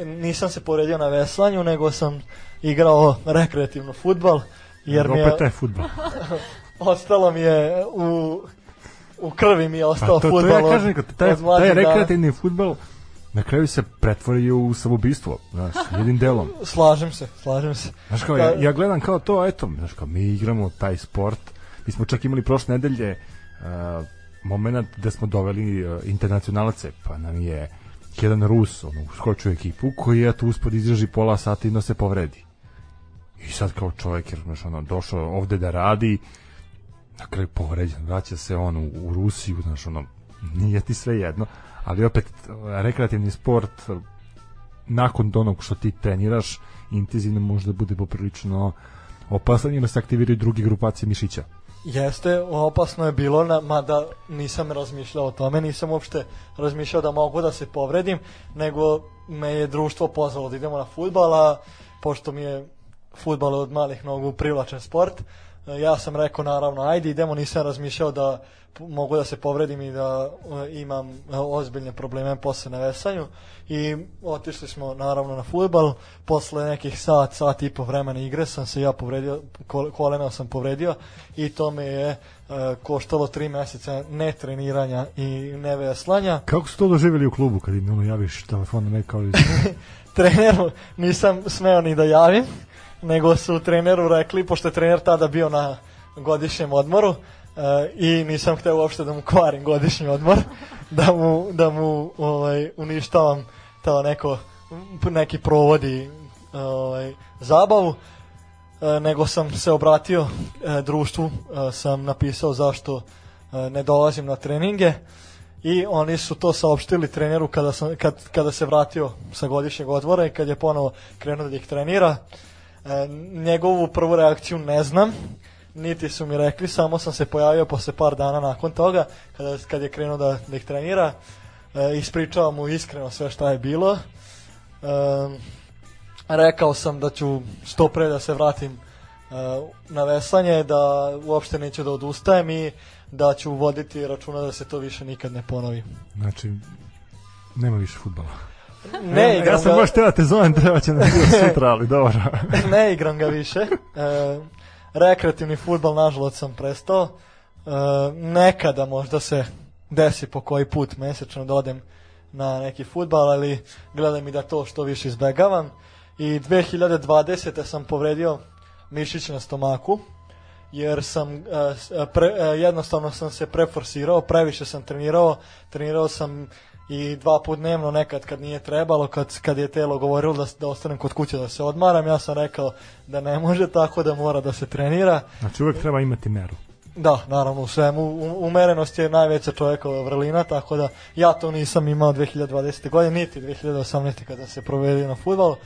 nisam se povredio na veslanju, nego sam igrao rekreativno futbal. Jer mi je, je futbal. ostalo mi je u u krvi mi je ostao to, futbol. To ja kažem, taj, taj rekreativni futbal na kraju se pretvori u samoubistvo, znaš, jednim delom. Slažem se, slažem se. Znaš kao, ja, ja gledam kao to, eto, znaš kao, mi igramo taj sport, mi smo čak imali prošle nedelje uh, moment da smo doveli uh, internacionalce, pa nam je jedan Rus, ono, uskočio ekipu, koji je tu uspod izraži pola sata i no se povredi. I sad kao čovjek, jer, znaš, ono, došao ovde da radi, na kraju povređen, vraća se on u, u Rusiju, znaš, ono, nije ti sve jedno, ali opet, rekreativni sport, nakon onog što ti treniraš, intenzivno može da bude poprilično opasan jer se aktiviraju druge grupacije mišića. Jeste, opasno je bilo, na, mada nisam razmišljao o tome, nisam uopšte razmišljao da mogu da se povredim, nego me je društvo pozvalo da idemo na futbal, a pošto mi je futbal od malih nogu privlačen sport, uh, ja sam rekao naravno ajde idemo, nisam razmišljao da mogu da se povredim i da uh, imam uh, ozbiljne probleme posle na vesanju. I otišli smo naravno na futbal posle nekih sat, sat i po vremena igre sam se ja povredio kolena sam povredio i to me je koštalo tri meseca ne treniranja i ne veslanja Kako su to doživjeli u klubu kad im ono javiš telefon na kao treneru nisam smeo ni da javim nego su treneru rekli, pošto je trener tada bio na godišnjem odmoru, uh, i nisam hteo uopšte da mu kvarim godišnji odmor, da mu, da mu ovaj, uništavam to neko, neki provodi ovaj, zabavu. e, nego sam se obratio e, društvu, e, sam napisao zašto e, ne dolazim na treninge i oni su to saopštili treneru kada, sam, kad, kada se vratio sa godišnjeg odvora i kad je ponovo krenuo da ih trenira. E, njegovu prvu reakciju ne znam, niti su mi rekli, samo sam se pojavio posle par dana nakon toga, kada, kad je krenuo da, da ih trenira, e, ispričao mu iskreno sve šta je bilo. E, rekao sam da ću što pre da se vratim e, na veslanje, da uopšte neću da odustajem i da ću voditi računa da se to više nikad ne ponovi. Znači, nema više futbala. Ne igram ja sam ga, baš teo da te zovem, treba će nam sutra, ali dobro. ne igram ga više. E, rekreativni futbal, nažalost, sam prestao. E, nekada možda se desi po koji put mesečno da odem na neki futbal, ali gledam i da to što više izbegavam. I 2020. sam povredio mišić na stomaku, jer sam e, e, pre, e, jednostavno sam se preforsirao, previše sam trenirao, trenirao sam i dva put dnevno nekad kad nije trebalo, kad, kad je telo govorilo da, da ostanem kod kuće da se odmaram, ja sam rekao da ne može tako da mora da se trenira. Znači, uvek treba imati meru. Da, naravno u svemu, umerenost je najveća čovjekova vrlina, tako da ja to nisam imao 2020. godine, niti 2018. kada se provedio na futbol.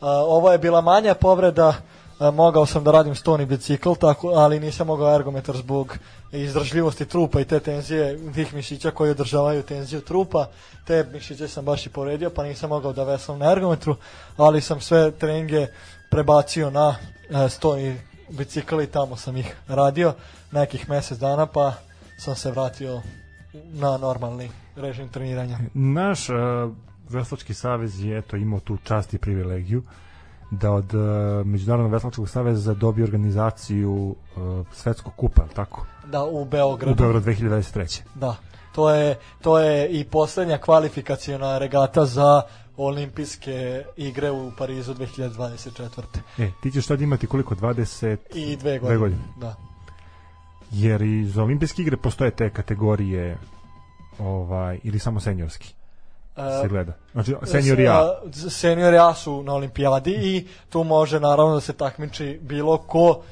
A, ovo je bila manja povreda, mogao sam da radim stoni bicikl, tako, ali nisam mogao ergometar zbog izdržljivosti trupa i te tenzije, tih mišića koji održavaju tenziju trupa. Te mišiće sam baš i povredio, pa nisam mogao da veslam na ergometru, ali sam sve treninge prebacio na e, stoni bicikl i tamo sam ih radio nekih mesec dana, pa sam se vratio na normalni režim treniranja. Naš uh, Veslački savez je eto imao tu čast i privilegiju da od uh, Međunarodnog veslačkog saveza dobije organizaciju uh, svetskog kupa, je tako? Da, u Beogradu. U Beogradu 2023. Da. To je, to je i poslednja kvalifikacijona regata za olimpijske igre u Parizu 2024. E, ti ćeš sad imati koliko? 20? I dve godine. Dve godine. Da. Jer i za olimpijske igre postoje te kategorije ovaj, ili samo seniorski se E, gleda. Znači, senior A. A, Seniori A su na olimpijadi i tu može naravno da se takmiči bilo ko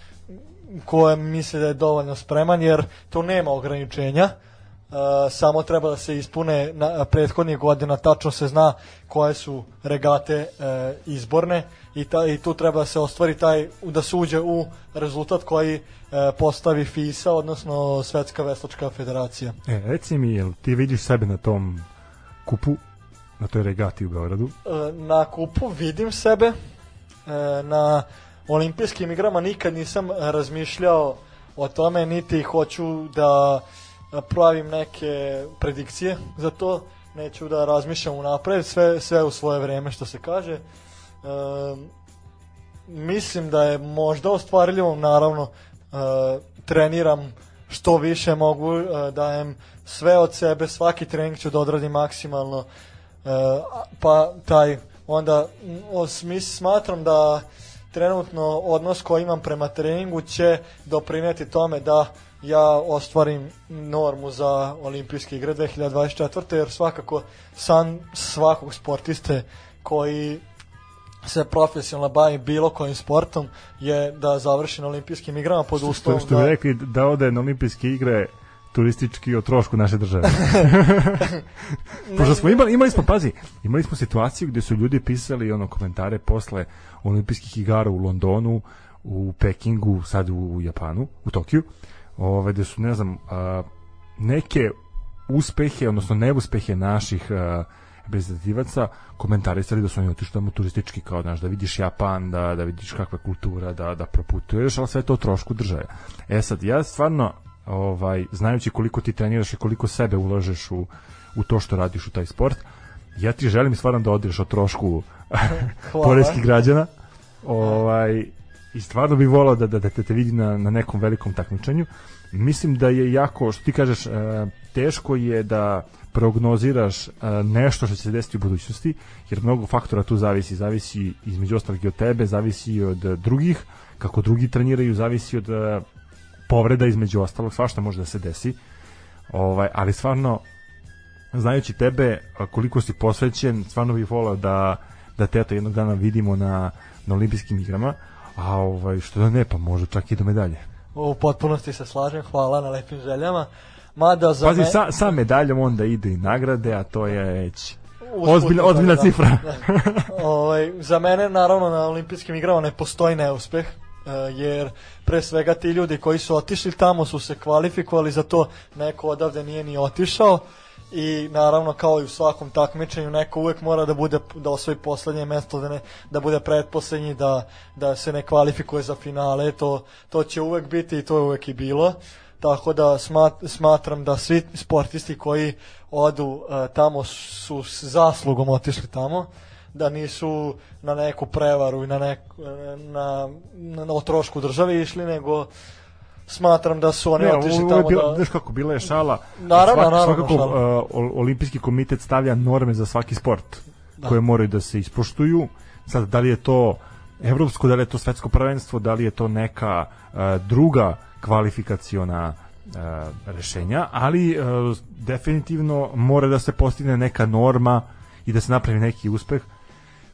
ko misli da je dovoljno spreman jer tu nema ograničenja. Uh, samo treba da se ispune na prethodnih godina tačno se zna koje su regate uh, izborne i, ta, i tu treba da se ostvari taj da se uđe u rezultat koji uh, postavi FISA odnosno Svetska veslačka federacija. E, reci mi, jel ti vidiš sebe na tom kupu, na toj regati u Beogradu? E, na kupu vidim sebe e, na olimpijskim igrama nikad nisam razmišljao o tome niti hoću da pravim neke predikcije za to neću da razmišljam unapred sve, sve u svoje vreme što se kaže e, mislim da je možda ostvarljivo naravno treniram što više mogu dajem sve od sebe svaki trening ću da odradim maksimalno pa taj onda m, o, smis, smatram da trenutno odnos koji imam prema treningu će doprineti tome da ja ostvarim normu za olimpijske igre 2024. jer svakako san svakog sportiste koji se profesionalno bavi bilo kojim sportom je da završi na olimpijskim igrama pod Što, uslovom što bi da... rekli da ode na olimpijske igre turistički o trošku naše države. Pošto smo imali, imali smo, pazi, imali smo situaciju gde su ljudi pisali ono komentare posle olimpijskih igara u Londonu, u Pekingu, sad u Japanu, u Tokiju, ove, gde su, ne znam, a, neke uspehe, odnosno neuspehe naših a, reprezentativaca komentarisali da su oni otišli tamo turistički kao znaš, da vidiš Japan, da, da vidiš kakva je kultura, da, da proputuješ, ali sve to o trošku države. E sad, ja stvarno ovaj, znajući koliko ti treniraš i koliko sebe ulažeš u, u to što radiš u taj sport, ja ti želim stvarno da odeš o trošku poreskih građana ovaj, i stvarno bih volao da, da, da te, te vidi na, na nekom velikom takmičenju. Mislim da je jako, što ti kažeš, e, teško je da prognoziraš e, nešto što će se desiti u budućnosti, jer mnogo faktora tu zavisi. Zavisi između ostalih i od tebe, zavisi i od drugih, kako drugi treniraju, zavisi od e, povreda između ostalog, svašta može da se desi. Ovaj, ali stvarno znajući tebe koliko si posvećen, stvarno bih volao da da te eto jednog dana vidimo na na olimpijskim igrama. a ovaj, što da ne, pa može čak i do medalje. U potpunosti se slažem, hvala na lepim željama. Mada za Pazi, me... sa, sa medaljom onda ide i nagrade, a to je već ozbiljna, ozbiljna da. cifra. ovaj, za mene naravno na olimpijskim igrama ne postoji neuspeh jer pre svega ti ljudi koji su otišli tamo su se kvalifikovali za to neko odavde nije ni otišao i naravno kao i u svakom takmičenju neko uvek mora da bude da osvoji poslednje mesto da ne da bude pretposlednji da da se ne kvalifikuje za finale to to će uvek biti i to je uvek i bilo. Tako da smat, smatram da svi sportisti koji odu uh, tamo su s zaslugom otišli tamo da nisu na neku prevaru i na neku na, na, na otrošku države išli nego smatram da su oni Ne, otišli tamo bilo, da znaš kako, bila je šala. Naravno, Svak- naravno, Svakako, šala. uh, ol- olimpijski komitet stavlja norme za svaki sport Da. koje moraju da se ispoštuju. Sad, da li je to evropsko, da li je to svetsko prvenstvo, da li je to neka uh, druga kvalifikaciona uh, rešenja, ali uh, definitivno mora da se postigne neka norma i da se napravi neki uspeh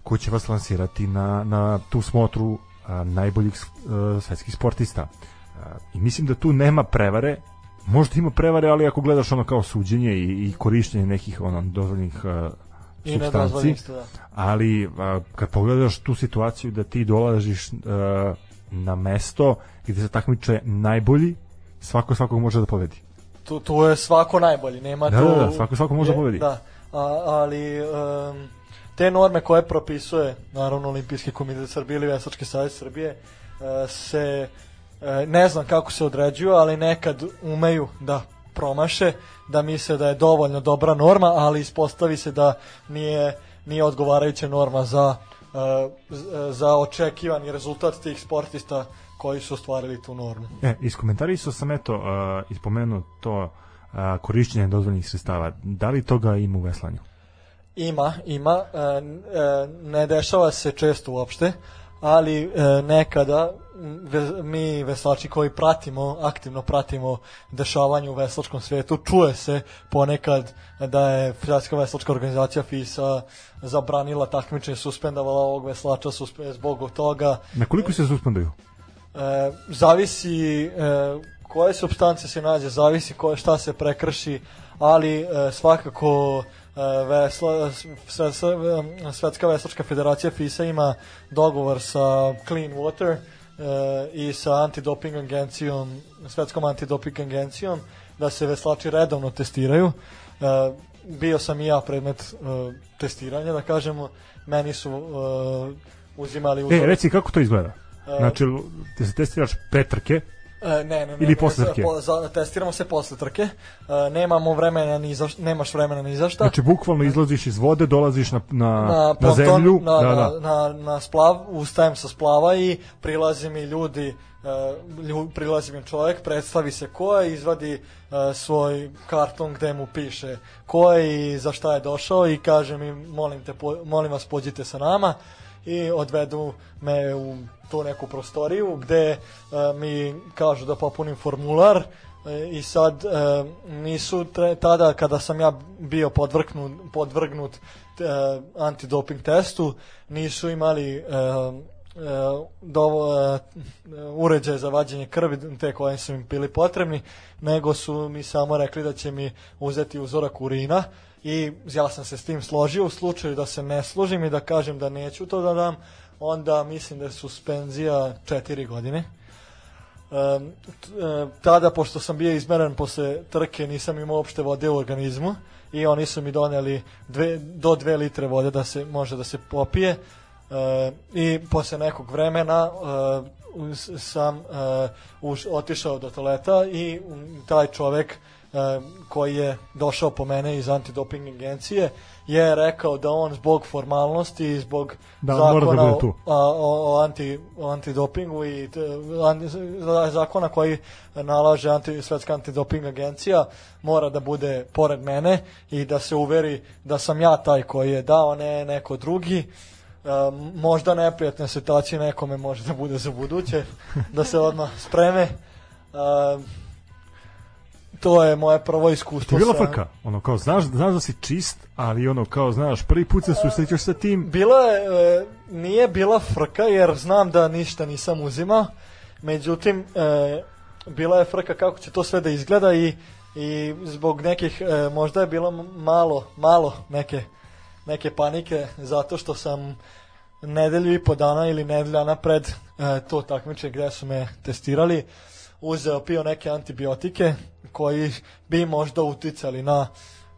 koji će vas lansirati na, na tu smotru a, najboljih uh, svetskih sportista. A, I mislim da tu nema prevare, možda ima prevare, ali ako gledaš ono kao suđenje i, i korišćenje nekih ono dozvoljnih uh, i substanci, da. ali a, kad pogledaš tu situaciju da ti dolaziš a, na mesto gde se takmiče najbolji, svako svakog može da pobedi. tu, tu je svako najbolji, nema Da, tu... da, da, svako- svako može je- da pobedi. Da, a, ali um, te norme koje propisuje, naravno, Olimpijski komitet Srbije ili Veslački savez Srbije, uh, se, uh, ne znam kako se određuju, ali nekad umeju da promaše, da misle da je dovoljno dobra norma, ali ispostavi se da nije, nije odgovarajuća norma za, z- za očekivani rezultat tih sportista koji su ostvarili tu normu. E, iskomentarisao sam eto, uh, ispomenuo to uh, korišćenje dozvoljnih sredstava. Da li toga ima u veslanju? Ima, ima. E, e, ne dešava se često uopšte, ali e, nekada mi veslači koji pratimo, aktivno pratimo dešavanje u veslačkom svetu, čuje se ponekad da je Svjetska veslačka organizacija FISA zabranila takmičenje, suspendovala ovog veslača suspe, zbog toga. Na koliko se suspenduju? E, zavisi e, koje substance se nađe, zavisi ko, šta se prekrši, ali e, svakako vesla, sve, e, Svetska veslačka federacija FISA ima dogovor sa Clean Water e, i sa antidoping agencijom, Svetskom antidoping agencijom, da se veslači redovno testiraju. E, bio sam i ja predmet e, testiranja, da kažemo, meni su e, uzimali E, uzor. reci kako to izgleda? E, Znači, ti se testiraš pre trke, E, ne, ne, ne. Ili ne, posle trke? Po, za, testiramo se posle trke. E, nemamo vremena ni za, nemaš vremena ni za šta. znači bukvalno izlaziš iz vode, dolaziš na, na, na, na, ponton, zemlju, na, da, na, da. na, na splav, ustajem sa splava i prilazi mi ljudi, uh, prilazi mi čovjek, predstavi se ko je, izvadi uh, svoj karton gde mu piše ko je i za šta je došao i kaže mi molim, te, molim vas pođite sa nama i odvedu me u tu neku prostoriju gde uh, mi kažu da popunim formular E, i sad e, nisu tre, tada kada sam ja bio podvrgnut, podvrgnut e, antidoping testu nisu imali e, e, dovo, e, uređaje za vađenje krvi te koje su im bili potrebni nego su mi samo rekli da će mi uzeti uzorak urina i ja sam se s tim složio u slučaju da se ne složim i da kažem da neću to da dam onda mislim da je suspenzija 4 godine. E, tada, pošto sam bio izmeren posle trke, nisam imao uopšte vode u organizmu i oni su mi doneli dve, do dve litre vode da se može da se popije. E, i posle nekog vremena sam uš, otišao do toaleta i um, taj čovek koji je došao po mene iz antidoping agencije je rekao da on zbog formalnosti i zbog Da, da zakona bude o- o, o anti, o antidopingu i an, za- zakona koji nalaže anti, svetska antidoping agencija mora da bude pored mene i da se uveri da sam ja taj koji je dao, ne neko drugi. E, možda neprijatne situacije nekome može da bude za buduće, da se odmah spreme. To je moje prvo iskustvo. je bila frka? Ono kao, znaš, znaš da si čist, ali ono kao, znaš, prvi put se susrećeš sa tim, Bila je, e, nije bila frka jer znam da ništa nisam uzimao, međutim, e, bila je frka kako će to sve da izgleda i, i zbog nekih, e, možda je bilo malo, malo neke, neke panike zato što sam nedelju i po dana ili nedelju dana pred e, to takmiče gde su me testirali uzeo pio neke antibiotike koji bi možda uticali na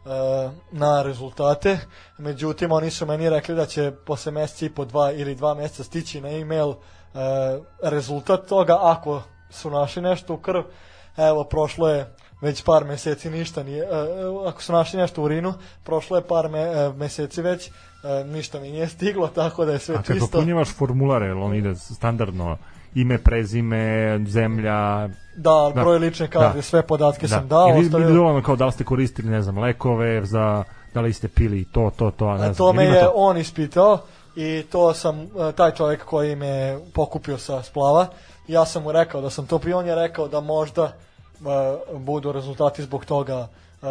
e, na rezultate. Međutim, oni su meni rekli da će posle meseca i po dva ili dva meseca stići na e-mail e, rezultat toga ako su našli nešto u krv. Evo, prošlo je već par meseci ništa nije, e, ako su našli nešto u urinu, prošlo je par me, meseci već, ništa mi nije stiglo, tako da je sve a kad čisto. popunjavaš formulare, on ide standardno, ime, prezime, zemlja, Da, Da. broj lične karte, Da. sve podatke sam I dao. vidi ostavio- vidi ono kao da li ste koristili, ne znam, lekove, za, da li ste pili to, to, to, ne A znam. to me je to? on ispitao i to sam, e, taj čovjek koji me pokupio sa splava, ja sam mu rekao da sam to pio, on je rekao da možda e, budu rezultati zbog toga e,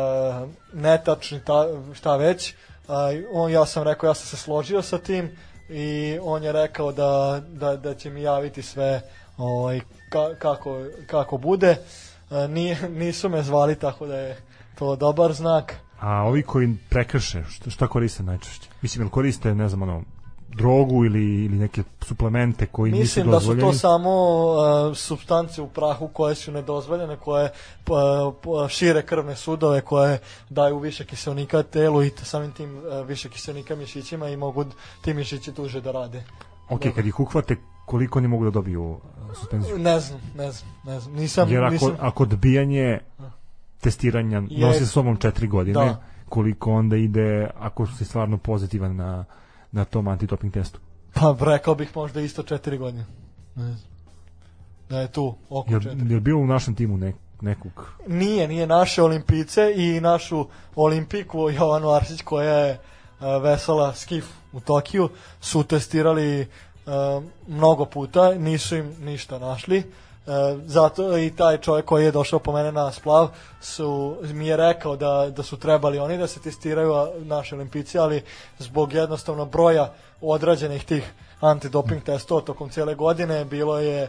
netačni, ta, šta već. A, on, ja sam rekao, ja sam se složio sa tim i on je rekao da, da, da će mi javiti sve ovaj, ka, kako, kako bude. E, nije, nisu me zvali, tako da je to dobar znak. A ovi koji prekrše, šta koriste najčešće? Mislim, jel koriste, ne znam, ono, drogu ili, ili neke suplemente koji Mislim nisu da su dozvoljeni? to samo uh, substance u prahu koje su nedozvoljene, koje pa, šire krvne sudove, koje daju više kiselnika telu i samim tim uh, više kiselnika mišićima i mogu ti mišići duže da rade. Ok, kad ih uhvate, koliko oni mogu da dobiju uh, suspenziju? Ne znam, ne znam, ne znam. Nisam, Jer ako, nisam, ako odbijanje testiranja Je- nosi sa sobom četiri godine, Da. koliko onda ide, ako si stvarno pozitivan na, na tom antidoping testu? pa rekao bih možda isto četiri godine. Ne znam. Da je tu oko Jel, četiri. jel bio u našem timu nek, nekog? Nije, nije naše olimpice i našu olimpiku Jovanu Arsić koja je uh, vesela skif u Tokiju su testirali uh, mnogo puta, nisu im ništa našli. Uh, zato i taj čovjek koji je došao po mene na splav su, mi je rekao da, da su trebali oni da se testiraju naši olimpici, ali zbog jednostavno broja odrađenih tih antidoping testova tokom cijele godine bilo je e,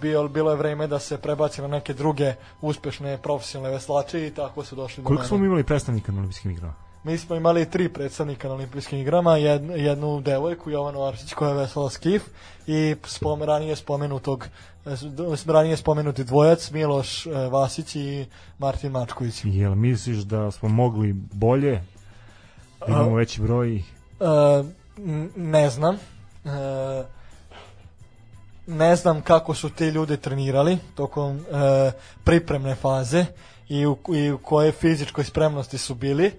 bilo, bilo je vreme da se prebaci na neke druge uspešne profesionalne veslače i tako su došli do Koliko mene. smo mi imali predstavnika na olimpijskim igrama? Mi smo imali tri predstavnika na olimpijskim igrama, jednu, jednu devojku, Jovanu Arsić, koja je veslala skif i spom, ranije spomenutog e, ranije spomenuti dvojac Miloš e, Vasić i Martin Mačković. Jel misliš da smo mogli bolje, da imamo veći broj? E, n- ne znam. E, ne znam kako su ti ljudi trenirali tokom e, pripremne faze i u, i u koje fizičkoj spremnosti su bili. E,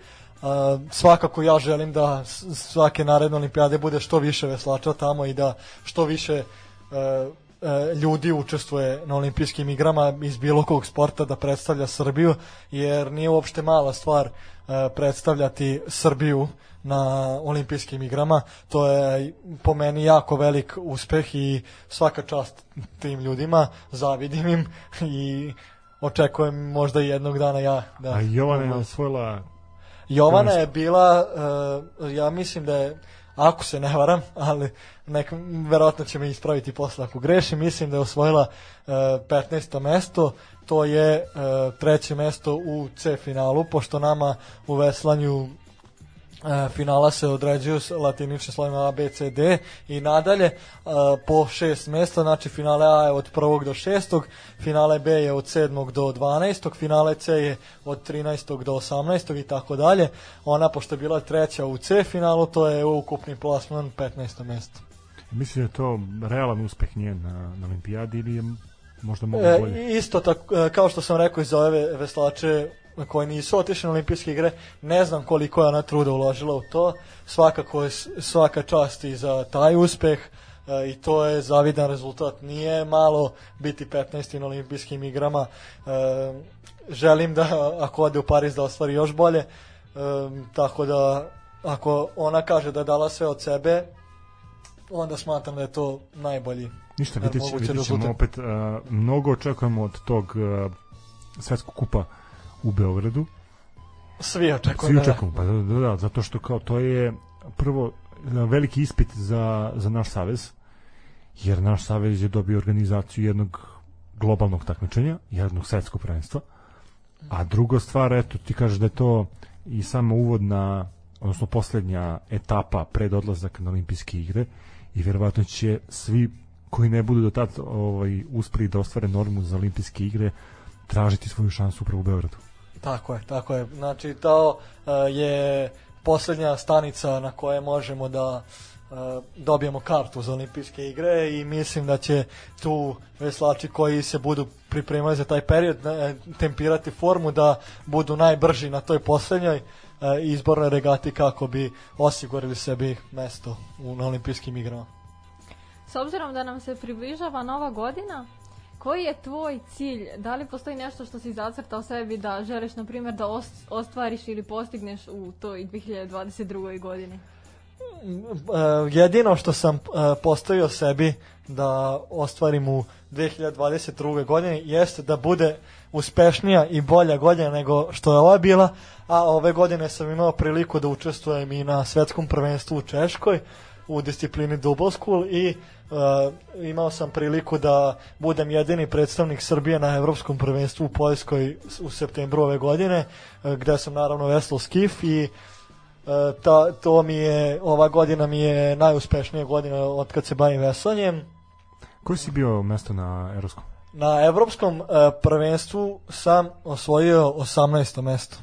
svakako ja želim da svake naredne olimpijade bude što više veslača tamo i da što više e, e, ljudi učestvuje na olimpijskim igrama iz bilo kog sporta da predstavlja Srbiju, jer nije uopšte mala stvar e, predstavljati Srbiju na olimpijskim igrama. To je po meni jako velik uspeh i svaka čast tim ljudima, zavidim im i očekujem možda jednog dana ja da A Jovana je osvojila Jovana je bila, uh, ja mislim da je, ako se ne varam, ali nek, verovatno će me ispraviti posle ako grešim, mislim da je osvojila uh, 15. mesto, to je uh, treće mesto u C finalu, pošto nama u veslanju finala se određuju s latiničnim slovima A, B, C, D i nadalje e, po šest mesta, znači finale A je od prvog do šestog, finale B je od sedmog do 12. finale C je od 13. do 18. i tako dalje. Ona, pošto je bila treća u C finalu, to je ukupni plasman 15. mesto. Mislim da je to realan uspeh nje na, na olimpijadi ili je možda mogu E, bolje? isto tako, e, kao što sam rekao i za ove veslače koji nisu otišli na olimpijske igre, ne znam koliko je ona truda uložila u to, svakako je svaka čast i za taj uspeh e, i to je zavidan rezultat. Nije malo biti 15. na olimpijskim igrama. E, želim da ako ode u Pariz da ostvari još bolje, e, tako da ako ona kaže da je dala sve od sebe, onda smatram da je to najbolji Ništa, e, vidjet, ćemo opet, uh, mnogo očekujemo od tog uh, svetskog kupa u Beogradu. Svi očekuju. Svi očekuju, pa da, da, da, zato što kao to je prvo veliki ispit za, za naš savez, jer naš savez je dobio organizaciju jednog globalnog takmičenja, jednog svetskog prvenstva, a druga stvar, eto, ti kažeš da je to i samo uvodna, odnosno poslednja etapa pred odlazak na olimpijske igre i verovatno će svi koji ne budu do tad ovaj, uspeli da ostvare normu za olimpijske igre tražiti svoju šansu upravo u Beogradu. Tako je, tako je. Znači, to uh, je poslednja stanica na koje možemo da uh, dobijemo kartu za olimpijske igre i mislim da će tu veslači koji se budu pripremali za taj period uh, tempirati formu da budu najbrži na toj poslednjoj izbornoj regati kako bi osigurali sebi mesto u, olimpijskim igrama. S obzirom da nam se približava nova godina, koji je tvoj cilj? Da li postoji nešto što si zacrtao sebi da želiš, na primjer, da ostvariš ili postigneš u toj 2022. godini? jedino što sam postavio sebi da ostvarim u 2022. godini jeste da bude uspešnija i bolja godina nego što je ova bila, a ove godine sam imao priliku da učestvujem i na svetskom prvenstvu u Češkoj u disciplini double school i uh, imao sam priliku da budem jedini predstavnik Srbije na evropskom prvenstvu u Poljskoj u septembru ove godine, uh, gde sam naravno veslao skif i uh, ta, to mi je, ova godina mi je najuspešnija godina od kad se bavim veslanjem. Koji si bio mesto na evropskom? Na evropskom uh, prvenstvu sam osvojio 18. mesto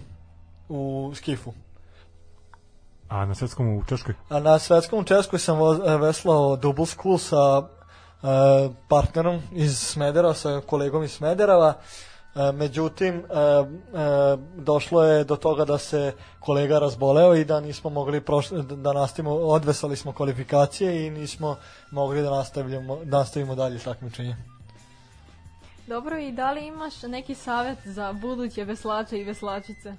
u skifu. A na svetskom u Češkoj? A na svetskom u Češkoj sam veslao double school sa uh, partnerom iz Smedera, sa kolegom iz Smederava. Uh, međutim, došlo je do toga da se kolega razboleo i da nismo mogli prošli, da nastavimo, odvesali smo kvalifikacije i nismo mogli da nastavimo, da nastavimo dalje takmičenje. Dobro, i da li imaš neki savet za buduće veslače i veslačice?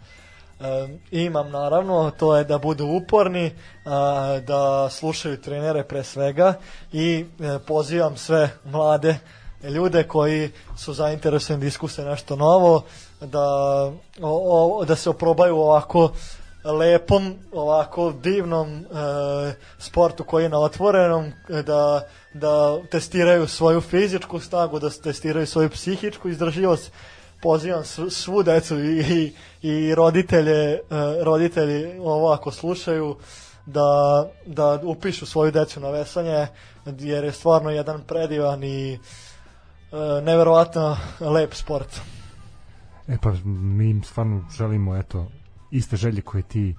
Imam naravno, to je da budu uporni, da slušaju trenere pre svega i e, pozivam sve mlade ljude koji su zainteresovani da iskuse nešto novo, da, o, o, da se oprobaju ovako lepom, ovako divnom e, sportu koji je na otvorenom, da, da testiraju svoju fizičku snagu, da testiraju svoju psihičku izdrživost, pozivam svu decu i, i, roditelje, uh, roditelji ovo ako slušaju, da, da upišu svoju decu na vesanje, jer je stvarno jedan predivan i uh, neverovatno lep sport. E pa mi im stvarno želimo eto iste želje koje ti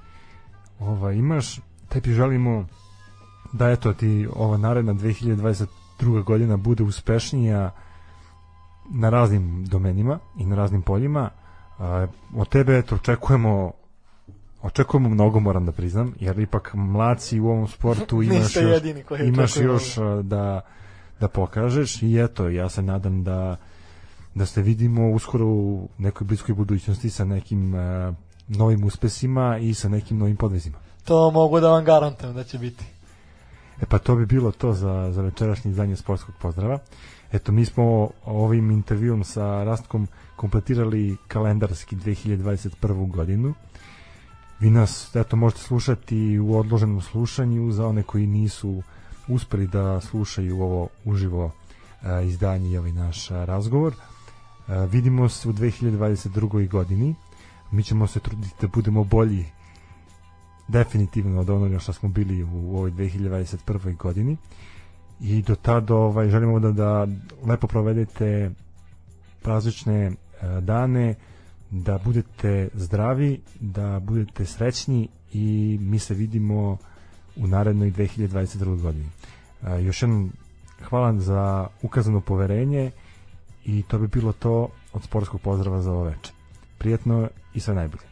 ova, imaš, tebi želimo da eto ti ova naredna 2022. godina bude uspešnija na raznim domenima i na raznim poljima. A, od tebe eto, očekujemo očekujemo mnogo moram da priznam jer ipak mlaci u ovom sportu imaš još, imaš još da da pokažeš i eto ja se nadam da da se vidimo uskoro u nekoj bliskoj budućnosti sa nekim uh, novim uspesima i sa nekim novim podvezima. To mogu da vam garantujem da će biti. E pa to bi bilo to za, za večerašnje izdanje sportskog pozdrava. Eto, mi smo ovim intervjuom sa Rastkom kompletirali kalendarski 2021. godinu. Vi nas, eto, možete slušati u odloženom slušanju za one koji nisu uspeli da slušaju ovo uživo a, izdanje i ovaj naš razgovor. A, vidimo se u 2022. godini. Mi ćemo se truditi da budemo bolji definitivno od onoga što smo bili u ovoj 2021. godini i do tada ovaj, želimo da, da lepo provedete praznične e, dane, da budete zdravi, da budete srećni i mi se vidimo u narednoj 2022. godini. E, još jednom hvala za ukazano poverenje i to bi bilo to od sportskog pozdrava za ovo večer. Prijetno i sve najbolje.